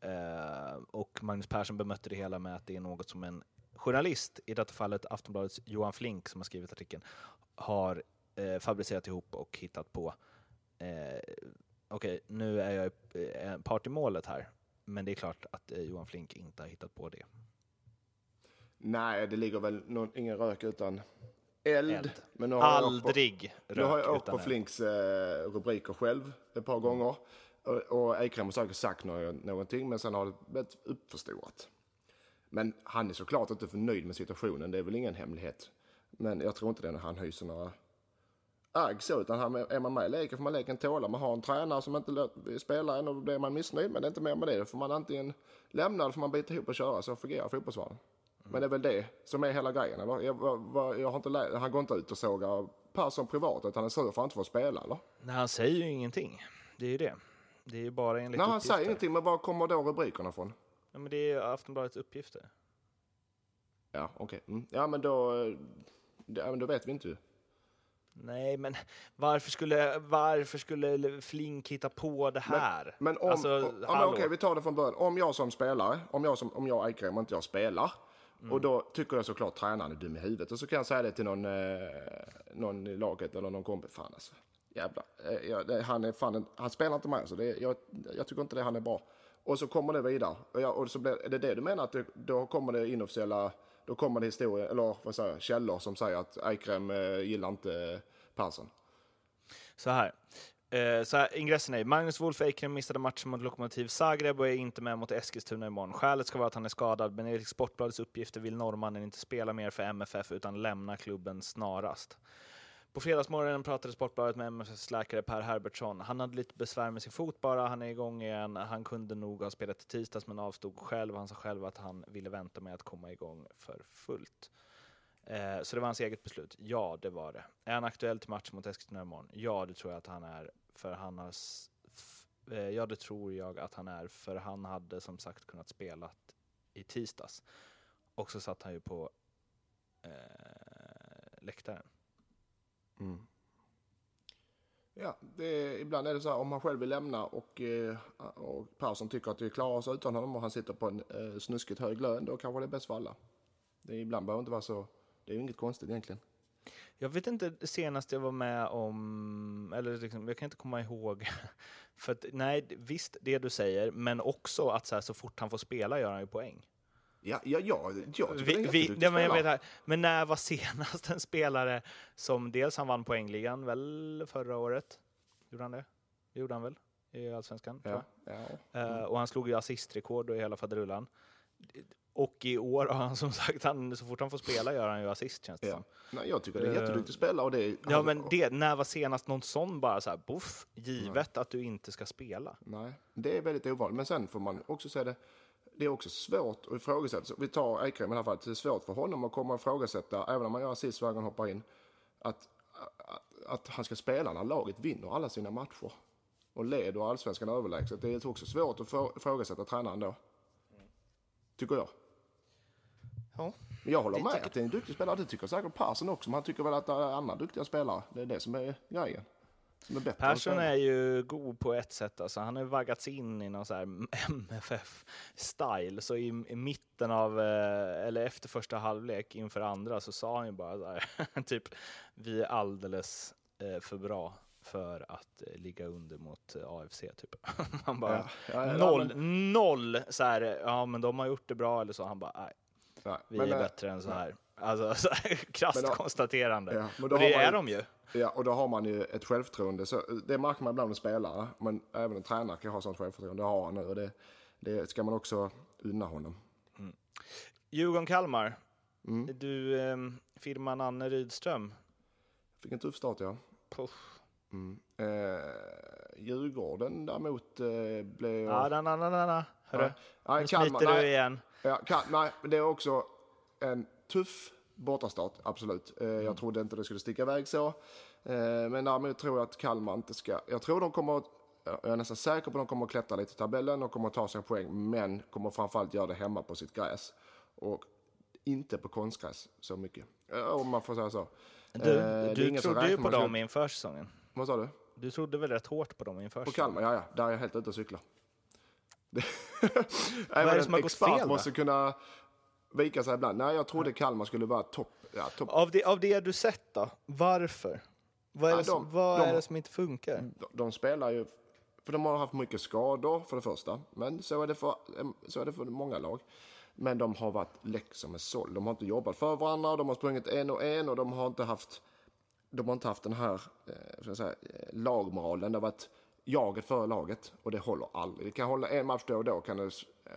Eh, och Magnus Persson bemötte det hela med att det är något som en journalist, i detta fallet Aftonbladets Johan Flink som har skrivit artikeln, har eh, fabricerat ihop och hittat på. Eh, Okej, nu är jag eh, part i målet här, men det är klart att eh, Johan Flink inte har hittat på det. Nej, det ligger väl någon, ingen rök utan eld. Eld. Men nu har jag på- Aldrig Nu har rök jag åkt på eld. Flinks eh, rubriker själv ett par gånger. Och, och Eikrem har säkert sagt nå- någonting, men sen har det blivit uppförstorat. Men han är såklart inte förnöjd med situationen, det är väl ingen hemlighet. Men jag tror inte det när han hyser några agg så, utan han, är man med i leken får man leken tåla. Man har en tränare som inte spelar än och då blir man missnöjd, men det är inte mer med det. Då får man antingen lämna eller får man bita ihop och köra, så fungerar fotbollsvärlden. Men det är väl det som är hela grejen, eller? Jag, vad- jag har inte han går inte ut och sågar Persson privat, utan han är sur för att han inte får spela, eller? Nej, han säger ju ingenting. Det är ju det. Det är ju bara enligt Nej, han uppgifter. säger ingenting, men var kommer då rubrikerna ifrån? Ja, men det är Aftonbladets uppgifter. Ja, okej. Mm. Ja, men då, eh, ja, men då vet vi inte ju. Nej, men varför skulle, varför skulle Flink hitta på det här? Men om, Alltså, om, men hallå. okej, vi tar det från början. Om jag som spelare, om jag, som, om jag Eikrem och inte jag spelar, Mm. och då tycker jag såklart tränaren är dum i huvudet. Och så kan jag säga det till någon, eh, någon i laget eller någon kompis. Fan alltså, jävlar. Eh, jag, det, han, är fan, han spelar inte med så det, jag, jag tycker inte det han är bra. Och så kommer det vidare. Och, jag, och så blir, är det det du menar att det, då kommer det inofficiella, då kommer det historia, eller vad säger källor som säger att Eikrem eh, gillar inte eh, Persson. Så här. Eh, så här, ingressen är Magnus Wolf Eikrem missade matchen mot Lokomotiv Zagreb och är inte med mot Eskilstuna imorgon. Skälet ska vara att han är skadad, men enligt Sportbladets uppgifter vill norrmannen inte spela mer för MFF utan lämna klubben snarast. På fredagsmorgonen pratade Sportbladet med MFFs läkare Per Herbertsson. Han hade lite besvär med sin fot bara, han är igång igen. Han kunde nog ha spelat i tisdags men avstod själv. Han sa själv att han ville vänta med att komma igång för fullt. Eh, så det var hans eget beslut? Ja, det var det. Är han aktuell till match mot Eskilstuna imorgon? Ja, det tror jag att han är. För han har eh, ja, det tror jag att han är. För han hade som sagt kunnat spela i tisdags. Och så satt han ju på eh, läktaren. Mm. Ja, det är, ibland är det så här om han själv vill lämna och, eh, och Persson tycker att det klarar sig utan honom och han sitter på en eh, snuskigt hög lön, då kanske det är bäst för alla. Det är, ibland behöver inte vara så, det är ju inget konstigt egentligen. Jag vet inte senast jag var med om, eller liksom, jag kan inte komma ihåg. För att, nej, visst det du säger, men också att så, här, så fort han får spela gör han ju poäng. Ja, ja, ja det Vi, vi, ja, men, jag vet, här, men när var senast en spelare som dels han vann poängligan väl förra året? Gjorde han det? Gjorde han väl? I Allsvenskan? Ja, ja. jag. Eh, och han slog ju assistrekord i hela faderullan. Och i år har han som sagt, han, så fort han får spela gör han ju assist känns det Ja. som. Nej, jag tycker det är Eh, jätteduktig spelare och det är, Ja men det, när var senast någon sån bara så här, boff, givet att du inte ska spela? Nej, det är väldigt ovanligt. Men sen får man också säga det, det är också svårt att ifrågasätta. Vi tar Eikrem i här fallet. Det är svårt för honom att komma och ifrågasätta, även om man gör assist varje gång han hoppar in, att, att, att han ska spela när laget vinner alla sina matcher och leder allsvenskan överlägset. Det är också svårt att ifrågasätta tränaren då. Tycker jag. Ja. Men jag håller Det med tycker att det är en duktig spelare. Det tycker säkert Persson också. Men han tycker väl att det är andra duktiga spelare. Det är det som är grejen. Som är Persson är ju god på ett sätt, alltså. han har vaggats in i någon så här MFF-style. Så i, i mitten av, eh, eller efter första halvlek inför andra så sa han ju bara så här, typ vi är alldeles eh, för bra för att eh, ligga under mot AFC. Typ. Man bara, Ja, ja, ja, noll, men- noll så här, ja men de har gjort det bra eller så. Han bara, nej, Nej, vi är eh, bättre än så här. Alltså, så här krasst då- konstaterande. Ja, men och det är ju- de ju. Ja, och då har man ju ett självförtroende. Så det märker man ibland med spelare, men även en tränare kan ha sånt självförtroende. Det har han nu och det, det ska man också unna honom. Djurgården-Kalmar. Mm. Du, eh, firman Anne Rydström. Fick en tuff start, ja. Puff. Mm. Eh, Djurgården däremot eh, blev... Na, na, na, na, na. Hörru, nej, nu Kalmar, smiter du igen. ja, Kal- nej, men det är också en tuff bortastart, absolut. Eh, Mm. Jag trodde inte det skulle sticka iväg så. Eh, men däremot tror jag att Kalmar inte ska... Jag tror de kommer. Jag är nästan säker på att de kommer att klättra lite i tabellen och kommer att ta en poäng, men kommer framförallt göra det hemma på sitt gräs. Och inte på konstgräs så mycket. Eh, Om man får säga så. Du, du trodde ju på dem inför säsongen. Vad sa du? Du trodde väl rätt hårt på dem inför På säsongen? Kalmar, ja ja. Där är jag helt ute och cyklar. Det- är det Även en expert fel, måste kunna vika sig ibland. Nej, jag trodde Kalmar skulle vara topp. Ja, topp. Av det, av det du sett då, varför? Vad är, Ja, det, som, de- vad de- är det som inte funkar? De, de spelar ju, för de har haft mycket skador för det första. Men så är det för, så är det för många lag. Men de har varit läck som en såll. De har inte jobbat för varandra, de har sprungit en och en och de har inte haft, de har inte haft den här eh, säga, eh, lagmoralen. Det har varit jaget för laget och det håller aldrig. Det kan hålla en match då och då kan det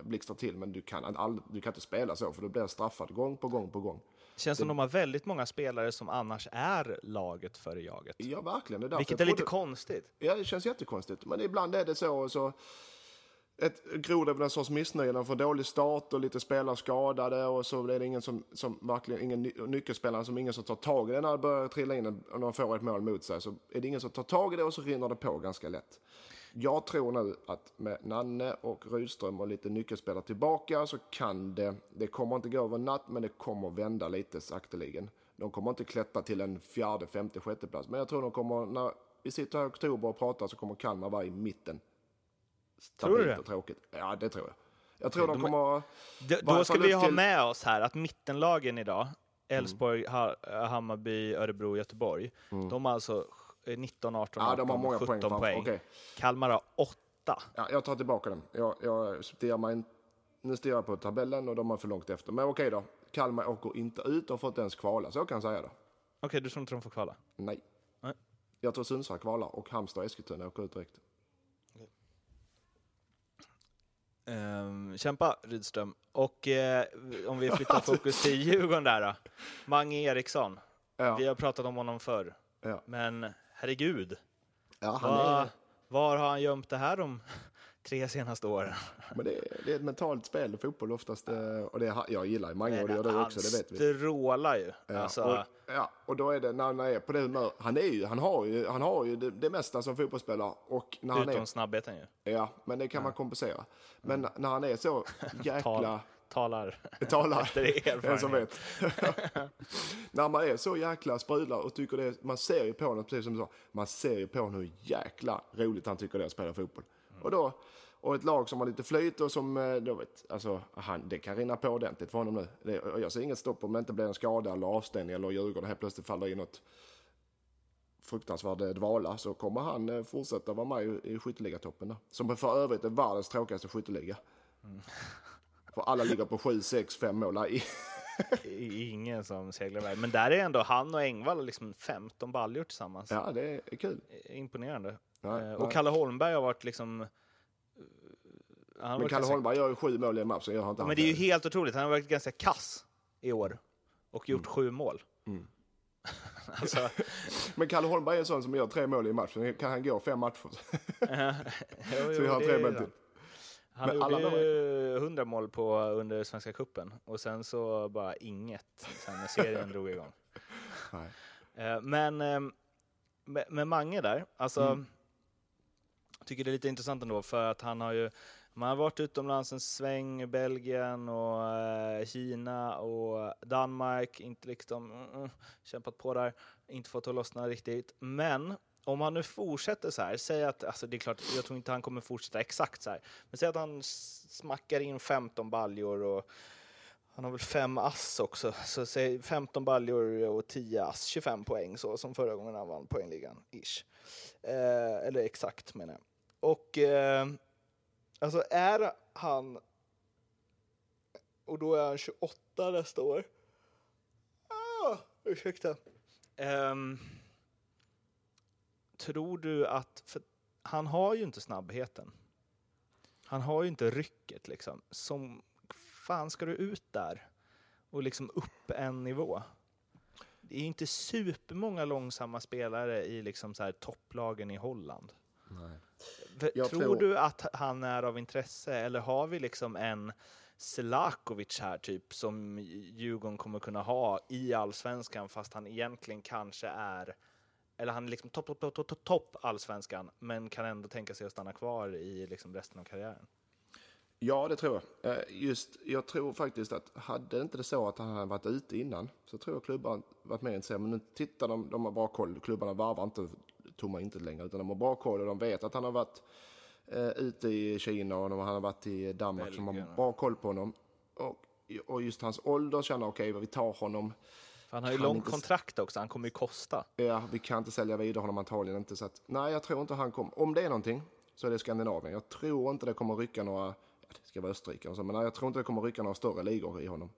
blixtra till men du kan, aldrig, du kan inte spela så för du blir straffad gång på gång på gång. känns som de har väldigt många spelare som annars är laget före jaget. Ja, verkligen. Det är Vilket är lite konstigt. Ja, det känns jättekonstigt. Men ibland är det så. och så ett gror en sorts missnöje. De får dålig start och lite spelare skadade och så är det ingen som, som verkligen, ingen ny, nyckelspelare som ingen som tar tag i det när det börjar trilla in och de får ett mål mot sig. Så är det ingen som tar tag i det och så rinner det på ganska lätt. Jag tror nu att med Nanne och Rydström och lite nyckelspelare tillbaka så kan det, det kommer inte gå över natt men det kommer vända lite sakteligen. De kommer inte klättra till en fjärde, femte, sjätte plats. Men jag tror de kommer, när vi sitter här i oktober och pratar så kommer Kalmar vara i mitten. Tror du Stabilt det? och tråkigt. Ja, det tror jag. Jag tror de de kommer... D- Varför då ska vi upp ha till- med oss här att mittenlagen idag, Elfsborg, ha, Hammarby, Örebro, Göteborg, de har alltså eh, 19, 18, Ja, 18, de har många 17 poäng. poäng. Okej. Kalmar har 8. Ja, jag tar tillbaka den. Jag, jag stirrar mig in, nu stirrar jag på tabellen och de är för långt efter. Men okej då. Kalmar åker inte ut och får inte ens kvala. Så kan jag säga då. Okej, du tror inte de får kvala? Nej. Nej. Jag tror Sundsvall kvalar och Halmstad och Eskilstuna åker ut direkt. Ehm, kämpa Rydström. Och eh, om vi flyttar fokus till Djurgården där då. Mange Eriksson. Ja. Vi har pratat om honom förr. Ja. Men herregud, Ja, var, är, var har han gömt det här de tre senaste åren? men det, är, det är ett mentalt spel, fotboll oftast. eh, Och det jag gillar ju Mange och det gör du han också, det vet vi. strålar ju. Ja, Alltså, och, ja, och då är det när han är på det humör. Han, är ju, han har ju, han har ju det, det mesta som fotbollsspelare. Och när han utom är, snabbheten ju. ja, men det kan man kompensera. Men när han är så jäkla... Tal, talar. talar. Efter Den som erfarenhet. vet. När man är så jäkla sprudlar och tycker det, man ser ju på honom, precis som du sa, man ser ju på honom hur jäkla roligt han tycker det är att spela fotboll. Och då, och ett lag som har lite flyt och som, eh, då vet, alltså han, det kan rinna på ordentligt för honom nu. Det, jag ser inget stopp om det inte blir en skada eller avstängning eller Djurgården helt plötsligt faller i något fruktansvärd eh, dvala så kommer han eh, fortsätta vara med i, skytteligatoppen då. Som för övrigt är världens tråkigaste skytteliga. För alla ligger på 7, 6, 5 mål. Ingen som seglar iväg. Men där är ändå han och Engvall liksom 15 baljor tillsammans. Ja, det är kul. Imponerande. Nej, Eh, nej. och Kalle Holmberg har varit liksom... eh, Han har Men Kalle ganska, Holmberg gör ju sju mål i en match, så gör han inte men han det är ju helt otroligt. Han har varit ganska kass i år och Mm. gjort sju mål. alltså, Men Kalle Holmberg är en sån som gör tre mål i en match, kan han gå fem matcher. jo, Så vi har tre mål till. Han Men alla gjorde ju 100 mål på under Svenska Cupen och sen så bara inget sen när serien drog igång. Nej. Eh, Men med, med Mange där, alltså, Mm jag tycker det är lite intressant ändå för att han har ju man har varit utomlands en sväng, Belgien och eh, Kina och Danmark, inte liksom uh, uh, kämpat på där, inte fått att lossna riktigt. Men om han nu fortsätter så här, säg att, alltså det är klart, jag tror inte han kommer fortsätta exakt så här, men säg att han smackar in 15 baljor och han har väl fem ass också, så säg 15 baljor och 10 ass, 25 poäng så som förra gången han vann poängligan, ish. Eh, eller exakt menar jag. Och eh, alltså är han, och då är han 28 nästa år. Ah, ursäkta. Um, tror du att, för han har ju inte snabbheten. Han har ju inte rycket liksom. Som fan ska du ut där och liksom upp en nivå? Det är ju inte supermånga långsamma spelare i liksom så här topplagen i Holland. Tror, tror- du att han är av intresse eller har vi liksom en Selakovic här typ som Djurgården kommer kunna ha i allsvenskan fast han egentligen kanske är eller han är liksom topp, topp, topp, topp, topp, allsvenskan men kan ändå tänka sig att stanna kvar i liksom resten av karriären. Ja, det tror jag. Eh, Just, jag tror faktiskt att hade inte det så att han hade varit ute innan så tror jag klubban varit mer intresserade. Men nu tittar de, de har bra koll. Klubbarna varvar inte tomma inte längre utan de har bra koll och de vet att han har varit eh, ute i Kina och de, han har varit i Danmark Belgien, har bra koll på honom. Och, och just hans ålder känner okej, vi tar honom. Han har ju långt inte kontrakt också, han kommer ju kosta. Ja, vi kan inte sälja vidare honom antagligen inte. Så att, nej, jag tror inte han kommer. Om det är någonting så är det Skandinavien. Jag tror inte det kommer rycka några, ja, det ska vara Österrike och så, men nej, jag tror inte det kommer rycka några större ligor i honom.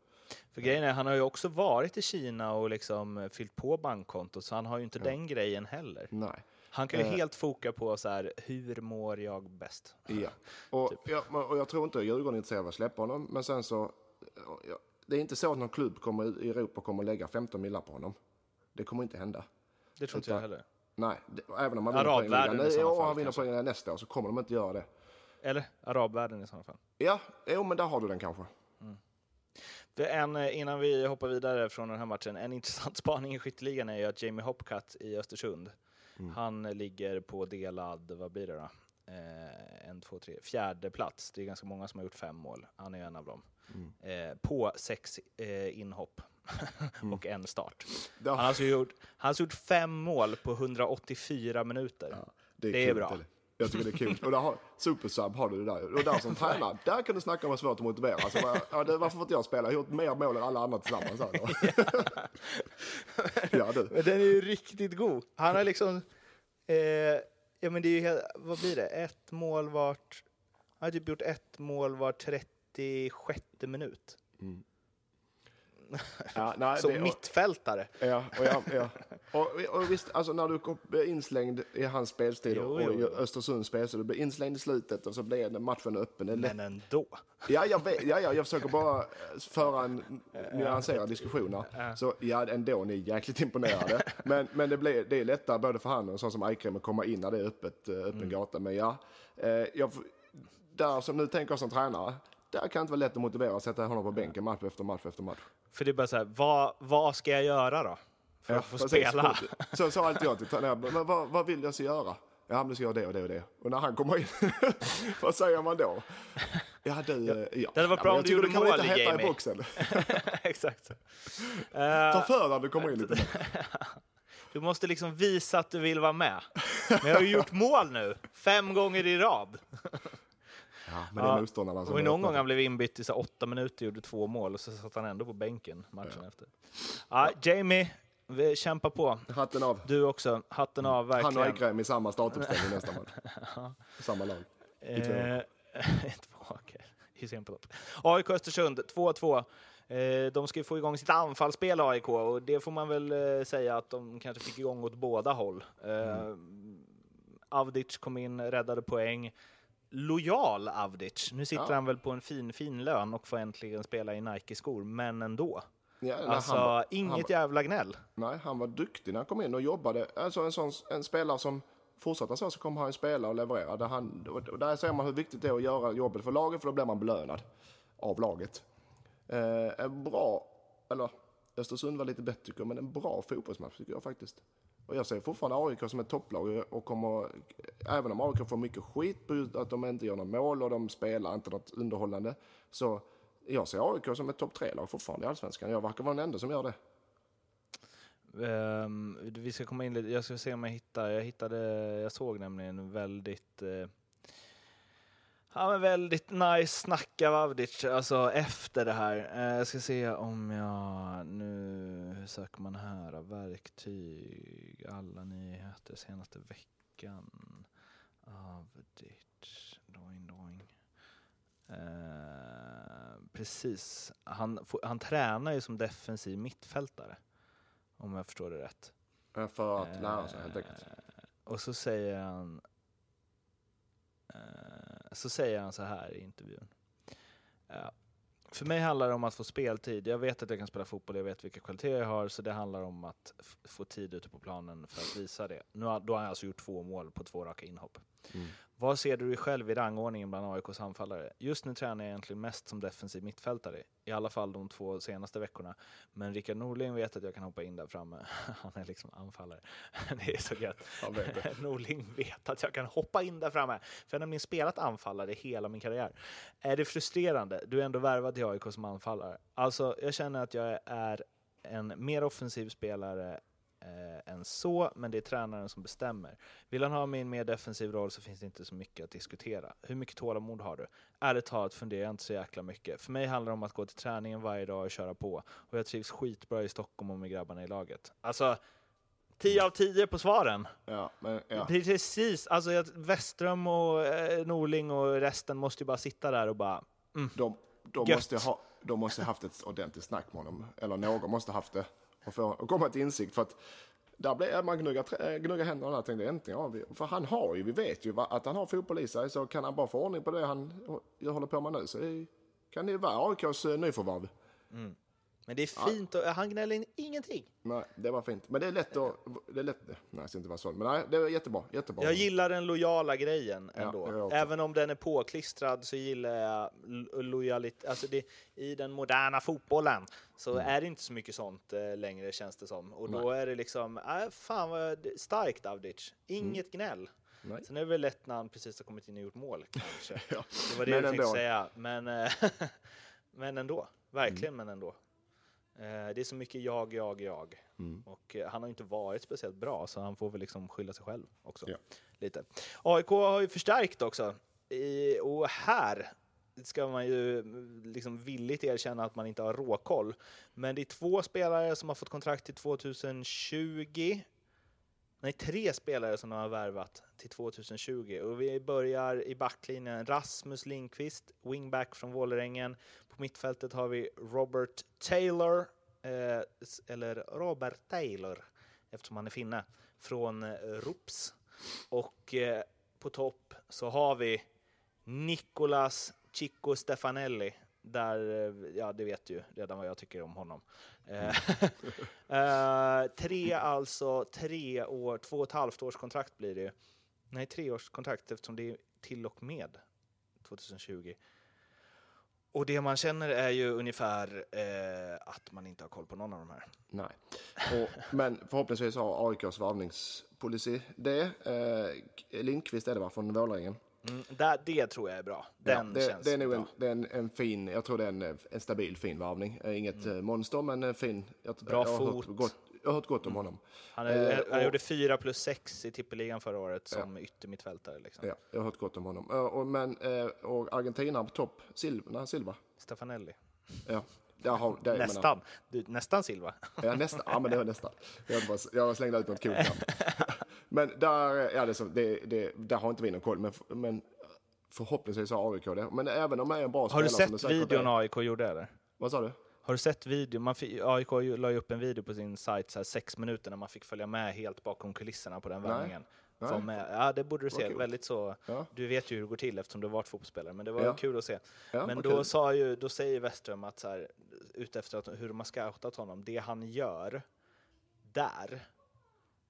För grejen är, han har ju också varit i Kina och liksom fyllt på bankkontot, så han har ju inte den grejen heller. Nej. Han kan ju Eh. helt foka på så här, hur mår jag bäst? Ja. Och, ja, och jag tror inte Djurgården är intresserade av att släppa honom, men sen så, ja, det är inte så att någon klubb kommer, i Europa kommer att lägga 15 millar på honom. Det kommer inte hända. Det tror inte jag heller. Nej, det, även om man vinner poängligan i han vinner poängligan nästa år så kommer de inte göra det. Eller arabvärlden i sådana fall. Ja, jo men där har du den kanske. Det är en, eh, innan vi hoppar vidare från den här matchen, en intressant spaning i skytteligan är ju att Jamie Hopcutt i Östersund, han ligger på delad, vad blir det då? Eh, en, två, tre, fjärde plats. Det är ganska många som har gjort fem mål. Han är en av dem. Eh, på sex eh, inhopp och en start. Det, Han har, alltså gjort, han har alltså gjort fem mål på 184 minuter. det är kul, bra. det. Jag tycker det är kul. Och där har, Supersub har du det där. Och där som tränare, där kan du snacka om vad svårt att motivera. Alltså, det, varför får inte jag spela? Jag har gjort mer mål än alla andra tillsammans. Här, ja, du. Men den är ju riktigt god. Han har liksom... Eh, ja, men det är ju helt, vad blir det? Ett mål vart... Han har typ gjort ett mål var 36 minut. Ja, nej, Som det- och- mittfältare. Ja, och, ja, ja. Och, och visst, alltså när du blir inslängd i hans spelstil och jo, jo. Östersunds spel, så du blir inslängd i slutet och så blir den matchen öppen. Det. Men ändå. Ja, jag, vet, ja, ja, jag försöker bara eh, föra en nyanserad diskussion här. Så ja, ändå, ni är jäkligt imponerade. Men, men det, blir, det är lättare både för han och sån som Eikrem att komma in när det är öppet, eh, öppen gata. Men ja, eh, jag, där som nu tänker jag som tränare, där kan det inte vara lätt att motivera att sätta honom på bänken match efter match efter match. För det är bara så här, vad, vad ska jag göra då? För Ja, att få spela? Så sa alltid jag till tränaren, men vad, vad vill jag så göra? Ja, men du ska göra det och det och det. Och när han kommer in, vad säger man då? Ja, du, ja. Det hade varit ja, bra men om jag du tycker gjorde du kan mål, lite hetta Jamie. i boxen. Exakt. Ta Eh, för när du kommer in lite. du måste liksom visa att du vill vara med. Men jag har ju gjort mål nu, fem gånger i rad. Ja, men det är motståndarna som Och någon gång han blev inbytt i så åtta minuter, gjorde två mål och så satt han ändå på bänken matchen efter. Ja, Jamie, vi kämpar på. Hatten av. Du också, hatten av Han och verkligen. Eikrem i samma startuppställning nästa match. Samma lag. I två. Eh, två, okej. I lopp. AIK Östersund, 2-2. Eh, de ska ju få igång sitt anfallsspel, AIK, och det får man väl eh, säga att de kanske fick igång åt båda håll. Eh, Avdic kom in, räddade poäng. Lojal Avdic. Nu sitter Ja. han väl på en fin, fin lön och får äntligen spela i Nike-skor, men ändå. Ja, nej, Alltså, var- inget var- jävla gnäll. Nej, han var duktig när han kom in och jobbade. Alltså en, sån, en spelare som fortsätter så, så kommer han spela och leverera. Där, han, och där ser man hur viktigt det är att göra jobbet för laget, för då blir man belönad av laget. Eh, en bra, eller Östersund var lite bättre tycker jag, men en bra fotbollsmatch tycker jag faktiskt. Och jag ser fortfarande AIK som ett topplag och kommer, även om AIK får mycket skit på att de inte gör några mål och de spelar inte något underhållande, så jag ser AIK som ett topp tre-lag fortfarande i Allsvenskan. Jag verkar vara den enda som gör det. Um, vi ska komma in lite, jag ska se om jag hittar, jag hittade, jag såg nämligen väldigt uh, Ja men väldigt nice snack av Avdic, alltså efter det här. Uh, jag ska se om jag, nu, hur söker man här? Verktyg, alla nyheter senaste veckan. Avdic. Eh, precis, han, han tränar ju som defensiv mittfältare. Om jag förstår det rätt. Eh, För att lära sig helt enkelt. Eh, Och så säger han eh, så säger han så här i intervjun. Eh, för mig handlar det om att få speltid. Jag vet att jag kan spela fotboll, jag vet vilka kvaliteter jag har, så det handlar om att få tid ute på planen för att visa det. Nu har, då har han alltså gjort två mål på två raka inhopp. Mm. Vad ser du dig själv i rangordningen bland AIKs anfallare? Just nu tränar jag egentligen mest som defensiv mittfältare, i alla fall de två senaste veckorna. Men Rickard Norling vet att jag kan hoppa in där framme. Han är liksom anfallare. Det är så gött. Vet. Norling vet att jag kan hoppa in där framme. För jag har nämligen spelat anfallare hela min karriär. Är det frustrerande? Du är ändå värvad till AIK som anfallare. Alltså, jag känner att jag är en mer offensiv spelare eh, än så, men det är tränaren som bestämmer. Vill han ha mig i en mer defensiv roll så finns det inte så mycket att diskutera. Hur mycket tålamod har du? Ärligt talat funderar jag inte så jäkla mycket. För mig handlar det om att gå till träningen varje dag och köra på. Och jag trivs skitbra i Stockholm och med grabbarna i laget. Alltså, 10 av 10 på svaren. Ja, men ja. Precis, alltså Westström och eh, Norling och resten måste ju bara sitta där och bara De, de, Gött. måste ha, de måste haft ett ordentligt snack med honom. Eller någon måste haft det. Och, få, och komma till insikt. För att där blev man gnugga, eh, gnugga händerna där och tänkte äntligen har vi. För han har ju, vi vet ju att han har fotboll i sig. Så kan han bara få ordning på det han jag håller på med nu så kan det ju vara AIKs eh, nyförvärv. nyförvärv. Men det är fint och han gnäller in ingenting. Nej, det var fint. Men det är lätt att... Det är lätt, nej, jag ska inte vara sån. Men nej, det var jättebra. jättebra. Jag gillar den lojala grejen Ja, ändå. också. Även om den är påklistrad så gillar jag lo- lojalitet. Alltså det, I den moderna fotbollen så Mm. är det inte så mycket sånt eh, längre känns det som. Och då är det liksom, äh, fan vad starkt Avdic. Inget gnäll. Mm. Nej. Sen är det väl lätt när han precis har kommit in och gjort mål kanske. Ja. Det var det Men jag tänkte ändå. säga. Men, eh, men ändå. Verkligen Mm. men ändå. Eh, Det är så mycket jag, jag, jag. Mm. Och eh, han har ju inte varit speciellt bra, så han får väl liksom skylla sig själv också. Ja. Lite. AIK har ju förstärkt också. I, och här ska man ju mm, liksom villigt erkänna att man inte har råkoll. Men det är två spelare som har fått kontrakt till 2020. Nej, tre spelare som de har värvat till 2020. Och vi börjar i backlinjen. Rasmus Lindqvist, wingback från Vålerengen. På mittfältet har vi Robert Taylor, eh, eller Robert Taylor, eftersom han är finne, från eh, Rups. Och eh, på topp så har vi Nicolas Chico Stefanelli. Där, eh, ja det vet ju redan vad jag tycker om honom. Eh, tre alltså, tre år, två och ett halvt års kontrakt blir det ju. Nej, tre års kontrakt eftersom det är till och med 2020. Och det man känner är ju ungefär eh, att man inte har koll på någon av de här. Nej. Och, men förhoppningsvis har AIKs varvningspolicy det. Eh, Lindqvist är det va, från Vålerengen? Mm, där, det tror jag är bra. Den det, känns det är nog bra. en, det är en, en fin, jag tror det är en, en stabil fin varvning. Eh, Inget eh, monster men en fin. Jag, Mm. Bra jag fot. Hört gott, jag har hört gott om honom. Han, är, Eh, han och- gjorde fyra plus sex i tippeligan förra året som yttermittfältare. Liksom. Ja, jag har hört gott om honom. Eh, och, men, eh, och Argentina på topp, Silva, Silva. Stefanelli. Ja, jag menar- Nästan. Du, nästan Silva. Ja, nästan. Ja, men det var nästan. Jag, bara, jag slängde ut något coolt namn. Men där, ja, så- det, det, där har inte vi någon koll. Men, men förhoppningsvis har AIK det. Men även om det är en bra Har spelare du som sett videon är. AIK gjorde eller? Vad sa du? Har du sett videon? Man fick, AIK la ju upp en video på sin sajt, så här sex minuter, när man fick följa med helt bakom kulisserna på den värvningen. Med. Ja, det borde du se. Väldigt så. Ja. Du vet ju hur det går till eftersom du har varit fotbollsspelare, men det var Ja. kul att se. Ja, men då, sa ju, då säger Westström att så här, utefter att, hur de har scoutat honom, det han gör där,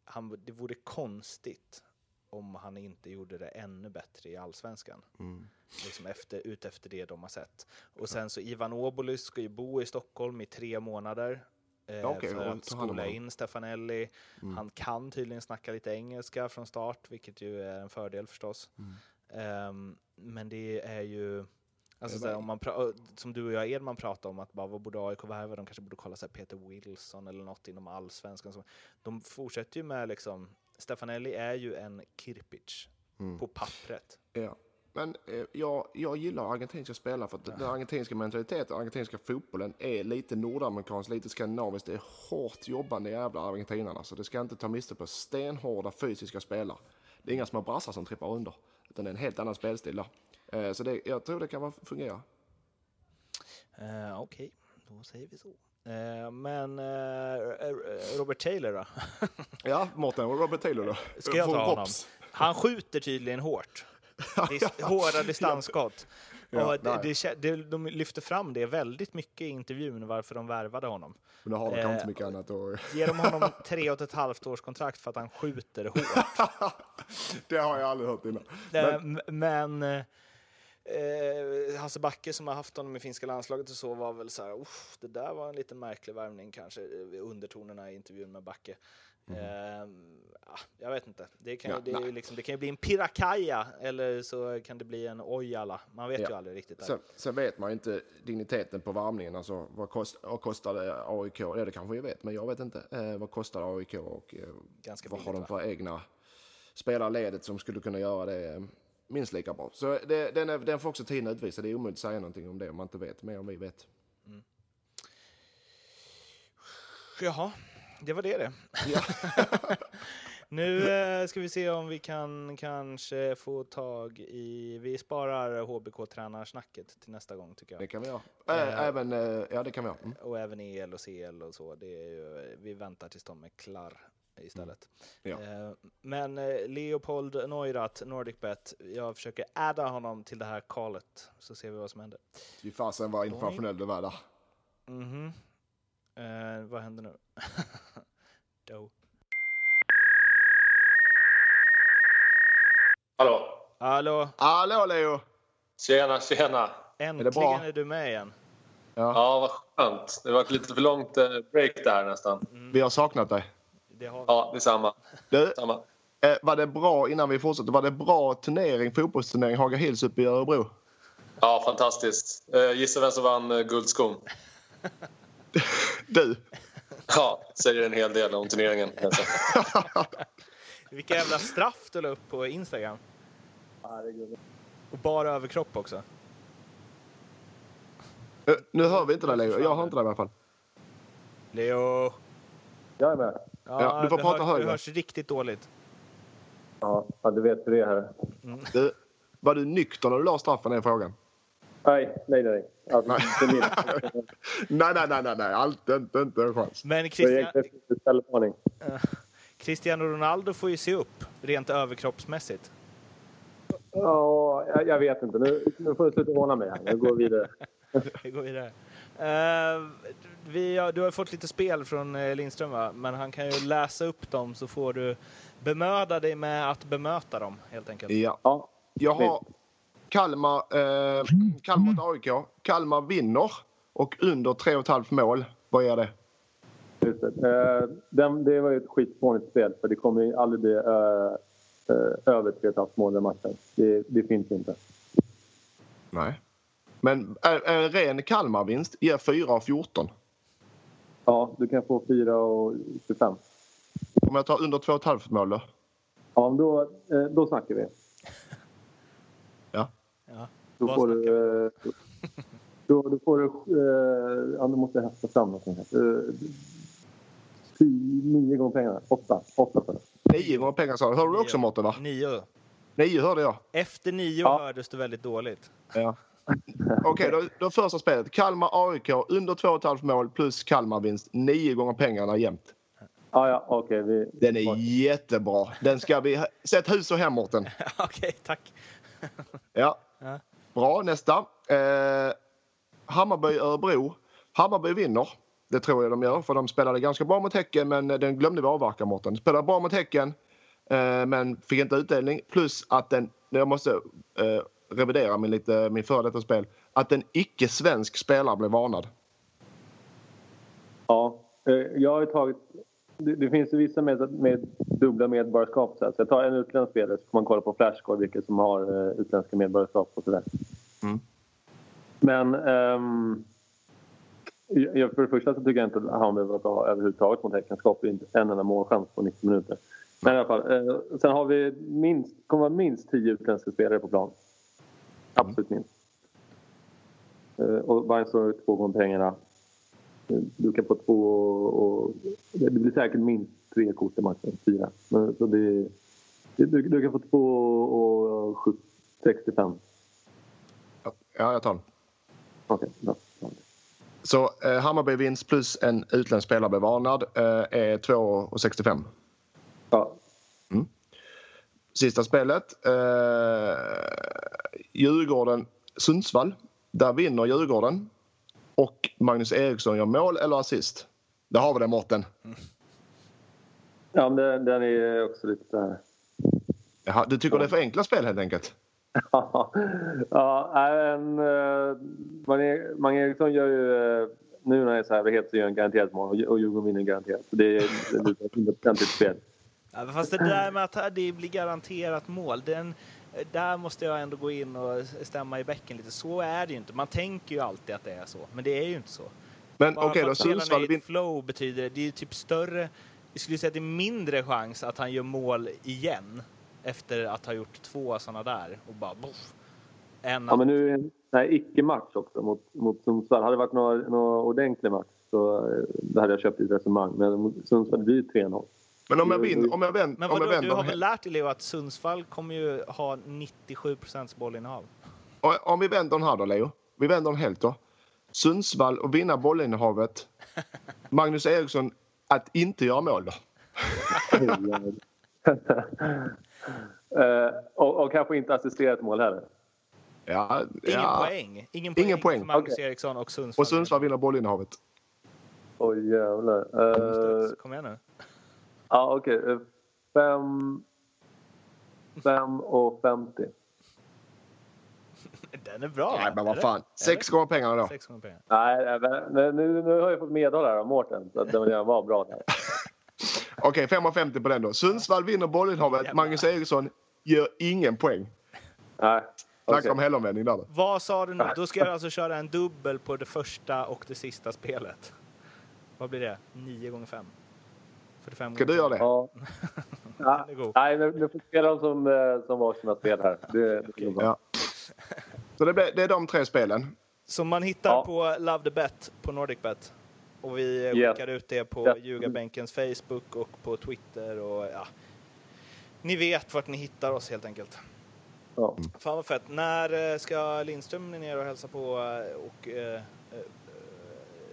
han, det vore konstigt om han inte gjorde det ännu bättre i allsvenskan. Mm. Liksom efter, ut efter det de har sett. Och sen så Ivan Obolus ska ju bo i Stockholm i tre månader. Eh, okej, för att skola in Stefanelli. Mm. Han kan tydligen snacka lite engelska från start, vilket ju är en fördel förstås. Mm. Ehm, men det är ju... Alltså såhär, om man som du och jag Edman pratade om, att bara, vad borde AIK värva? De kanske borde kolla så här, Peter Wilson eller något inom allsvenskan. De fortsätter ju med liksom, Stefanelli är ju en Kirpic Mm. på pappret. Ja. Men eh, jag, jag gillar argentinska spelare för att den argentinska mentaliteten, argentinska fotbollen är lite nordamerikansk, lite skandinaviskt. Det är hårt jobbande jävla argentinarna. Så det ska inte ta miste på stenhårda fysiska spelare. Det är inga små brassar som trippar under. Utan det är en helt annan spelstil där. Eh, Så det, jag tror det kan fungera. Uh, Okej, då säger vi så. Eh, men eh, Robert Taylor då? Ja, Mårten Robert Taylor då. Ska jag ta honom? Rops. Han skjuter tydligen hårt. Dis- hårda distansskott. Ja, det, det, de lyfter fram det väldigt mycket i intervjun varför de värvade honom. Men nu har de kanske inte mycket annat att... Ger de honom tre och ett halvt års kontrakt för att han skjuter hårt. det har jag aldrig hört innan. Eh, m- Men eh, eh, Hasse Backe som har haft honom i finska landslaget och så var väl så här, "Uff, det där var en lite märklig värvning kanske, eh, undertonerna i intervjun med Backe. Eh, ja, jag vet inte. Det kan, ju- Ja, det, liksom, det kan ju bli en Pirakaja eller så kan det bli en Ojala. Man vet Ja. ju aldrig riktigt. Sen, sen vet man ju inte digniteten på varvningen. Alltså, vad, kost, vad kostade AIK? Ja, det kanske vi vet, men jag vet inte. Eh, vad kostar AIK och eh, Ganska vad billigt, har de va? för egna spelarledet som skulle kunna göra det eh, minst lika bra? Så det, den, är, den får också tiden utvisa. Det är omöjligt att säga någonting om det om man inte vet mer än vi vet. Jaha, det var det det. Ja. nu eh, ska vi se om vi kan kanske få tag i... Vi sparar HBK-tränarsnacket till nästa gång tycker Det jag. kan vi göra. Äh, även, eh, ja, det kan vi göra. Mm. Och även EL och CL och så. Det är ju, vi väntar tills de är klar istället. Ja. Eh, Men eh, Leopold Neurath, NordicBet, jag försöker adda honom till det här callet så ser vi vad som händer. Fy fasen vad internationell du var där. Mhm. Eh, vad händer nu? Då. Hallå? Hallå, Hallå Leo! Tjena, tjena. äntligen bra? är, du med igen. Ja, vad skönt. Det var ett lite för långt eh, break där nästan. Vi har saknat dig. Det har vi. Ja, detsamma. Du, Samma. eh, var det bra, innan vi fortsätter, var det bra turnering, fotbollsturnering Haga Hills uppe i Örebro? Ja, fantastiskt. Eh, gissa vem som vann eh, guldskon? Du! Ja, säger en hel del om turneringen. Vilka jävla straff du la upp på Instagram. Och bara överkropp också. Nu hör vi inte dig Leo, jag hör inte dig i alla fall. Leo! Jag är med. Ja, du får det prata hörs, högre. Det hörs riktigt dåligt. Ja, ja, du vet hur det är här. Du, var du nykter när du la straffen är frågan? Nej, nej, nej. Alltså, min. Nej, nej, nej, nej, nej. Allt, inte, inte en chans. Men Det Christian, ställvarning. Cristiano Ronaldo får ju se upp rent överkroppsmässigt. Ja, jag, jag vet inte. Nu, nu får du sluta håna mig här. Jag går vidare. Vi går vidare. Eh, vi har, du har fått lite spel från eh, Lindström, va? men han kan ju läsa upp dem så får du bemöda dig med att bemöta dem, helt enkelt. Ja. Ja, Jag har Kalmar, eh, Kalmar mot AIK. Kalmar vinner och under 3,5 mål. Vad är det? just det. Eh, den, det var ju ett skitfånigt spel för det kommer ju aldrig bli eh, eh, över 3,5 mål den matchen. Det, det finns inte. Nej. Men en, en ren Kalmarvinst ger 4 av 14. Ja, du kan få 4 och 25. Om jag tar under 2,5 mål då? Ja, då, eh, då snackar vi. Ja. Ja. Då får du... Eh, då, då får du... Eh, ja, du måste hästa fram någonting här. Nio gånger pengarna. Åtta. Åtta för det. 9 gånger pengar sa du. Hörde du också Mårten? Nio. 9 hörde jag. Efter nio Ja. hördes det väldigt dåligt. Ja. Okej, då, då första spelet. Kalmar-AIK under 2,5 mål plus Kalmarvinst. 9 gånger pengarna jämnt. Ja, ja, okej. vi... Den är jättebra. Den ska vi... Sätt hus och hem. Okej, tack. Ja. Ja. Bra, nästa. Eh, Hammarby-Örebro. Hammarby vinner. Det tror jag de gör, för de spelade ganska bra mot Häcken, men den glömde vi avverka, Mårten. Spelade bra mot Häcken, eh, men fick inte utdelning. Plus att den, jag måste eh, revidera min, lite, min före detta spel, att en icke-svensk spelare blev varnad. Ja, eh, jag har tagit... Det, det finns vissa med, med dubbla medborgarskap. Så, jag tar en utländsk spelare så får man kolla på Flashscore vilka som har uh, utländska medborgarskap och sådär. Mm. Men ehm, jag, för det första så tycker jag inte att han behöver bra överhuvudtaget mot Häcken. Skapar inte en enda målchans på 90 minuter. Men i alla fall. Eh, sen har vi minst, kommer vara minst 10 utländska spelare på plan. Absolut minst. Eh, och står två gånger pengarna. Du kan få två och, det blir säkert minst tre kort i matchen, fyra. Så det, du, du kan få två och 70, 65. Ja, jag tar den. Okej, bra. Så eh, Hammarby vinst plus en utländsk spelare blev varnad eh, är 2,65. Ja, Sista spelet. Eh, Djurgården-Sundsvall. Där vinner Djurgården. Och Magnus Eriksson gör mål eller assist. Där har vi det, Mårten. ja men den, den är också lite så här... Jaha, du tycker det är för enkla spel helt enkelt? ja, en, uh, Mange Eriksson gör ju... eh, nu när det är så här het så gör han garanterat mål och, Djurgården vinner garanterat. Så det är det är ett spel. Ja, fast det där med att det blir garanterat mål, den, där måste jag ändå gå in och stämma i bäcken lite. Så är det ju inte. Man tänker ju alltid att det är så, men det är ju inte så. Men Bara okej för då, Sundsvall ett flow betyder det, det är ju typ större, jag skulle säga att det är mindre chans att han gör mål igen efter att ha gjort två sådana där och bara boff. Än Ja, men nu är det en icke-match också mot, mot Sundsvall. Hade det varit någon, någon ordentlig match så eh, hade jag köpt ditt resonemang. Men Sundsvall blir det 3-0. Men om jag, vinner, om jag, vänder, men om jag vadå, du har vänder, väl lärt dig Leo att Sundsvall kommer ju ha 97 procents bollinnehav? om vi vänder den här då, Leo. Vi vänder den helt då. Sundsvall och vinna bollinnehavet. Magnus Eriksson att inte göra mål då. Eh, och, och kanske inte assisterat mål heller. Ja, Ingen ja. poäng. Ingen poäng, Ingen poäng. för Magnus Okej. Eriksson och Sundsvall. Och Sundsvall vinner bollinnehavet. Oj jävlar. Uh, Kom igen nu. Ja, okej. Okay. Fem... Fem och femtio. Den är bra. Nej, men vad fan. Sex gånger pengarna då. Sex gånger pengarna. Nej, men nu, nu har jag fått medhåll här av Mårten. Så att den var bra där. Okej, okay, 5,50 på den då. Sundsvall vinner bollinnehavet. Magnus Eriksson gör ingen poäng. Nej. Snacka okay. om helomvändning där. Vad sa du nu? Då ska jag alltså köra en dubbel på det första och det sista spelet. Vad blir det? 9 gånger 5? 45 Ska du göra det? Ja. ja. Nej, nu, nu får spela dem som, eh, som varsina spel här. Det, det ja. Så det, blir, det är de tre spelen? Som man hittar ja. på Love the Bet på NordicBet. Och vi skickar ut det på yes. Ljugarbänkens Facebook och på Twitter och ja. Ni vet vart ni hittar oss helt enkelt. Ja. Fan vad fett. När eh, ska Lindström ner och hälsa på eh, och eh,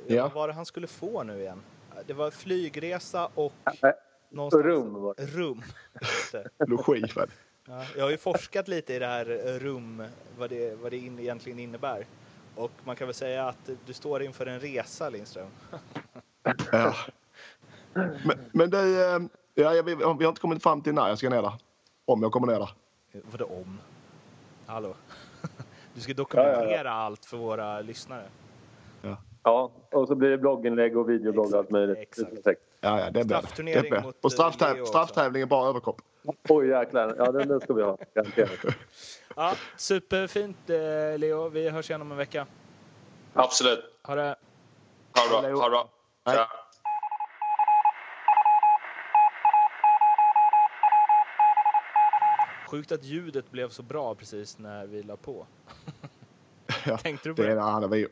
ja. vad var det han skulle få nu igen? Det var flygresa och någonstans... rum. Rum. Logi. Ja, jag har ju forskat lite i det här rum, vad det, vad det in, egentligen innebär. Och man kan väl säga att du står inför en resa, Lindström. ja. Men, men det, ja, vi, vi har inte kommit fram till när jag ska ner där. Om jag kommer ner där. Vadå om? Hallå? Du ska dokumentera ja, ja, ja. allt för våra lyssnare. Ja. Ja, och så blir det blogginlägg och videoblogg och allt möjligt. Exakt. Ja, ja, det blir det. det. Mot och strafftäv eh, strafftävling är bara överkropp. Oj jäklar, ja den, den ska vi ha. Ja, superfint eh, Leo. Vi hörs igen om en vecka. Absolut. Ha det. Ha det bra. Ha det bra. Ja. Sjukt att ljudet blev så bra precis när vi la på. ja, Tänkte du på det? Det är han har,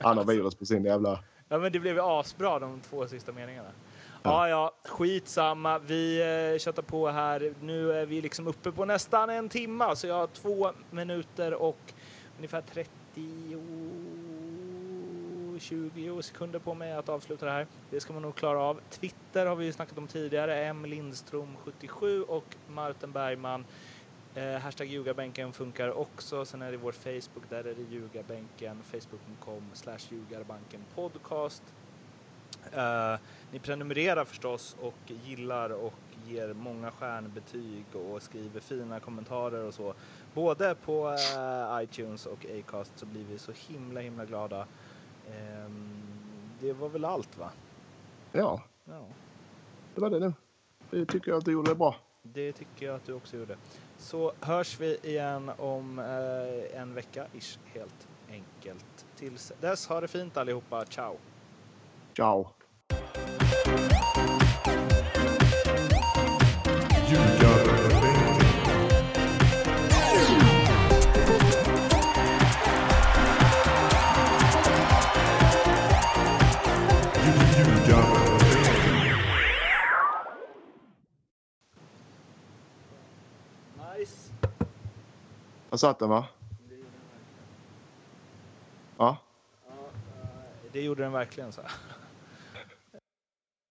han har virus på sin jävla... Ja, men det blev ju asbra de två sista meningarna. Ja, ja, skitsamma. Vi eh, köttar på här. Nu är vi liksom uppe på nästan en timme, så jag har två minuter och ungefär 30 20 sekunder på mig att avsluta det här. Det ska man nog klara av. Twitter har vi ju snackat om tidigare. M Lindström 77 och Martin Bergman. Eh, hashtag ljugarbänken funkar också. Sen är det vår Facebook, där är det ljugarbänken. Facebook.com slash ljugarbanken podcast. Uh, ni prenumererar förstås och gillar och ger många stjärnbetyg och skriver fina kommentarer och så. Både på uh, iTunes och Acast så blir vi så himla himla glada. Um, det var väl allt va? Ja. ja. Det var det nu. Det tycker jag att du gjorde bra. Det tycker jag att du också gjorde. Så hörs vi igen om eh, en vecka ish, helt enkelt. Tills dess, ha det fint allihopa. Ciao! Ciao! Där satt den va? Ja. Eh, det gjorde den verkligen så.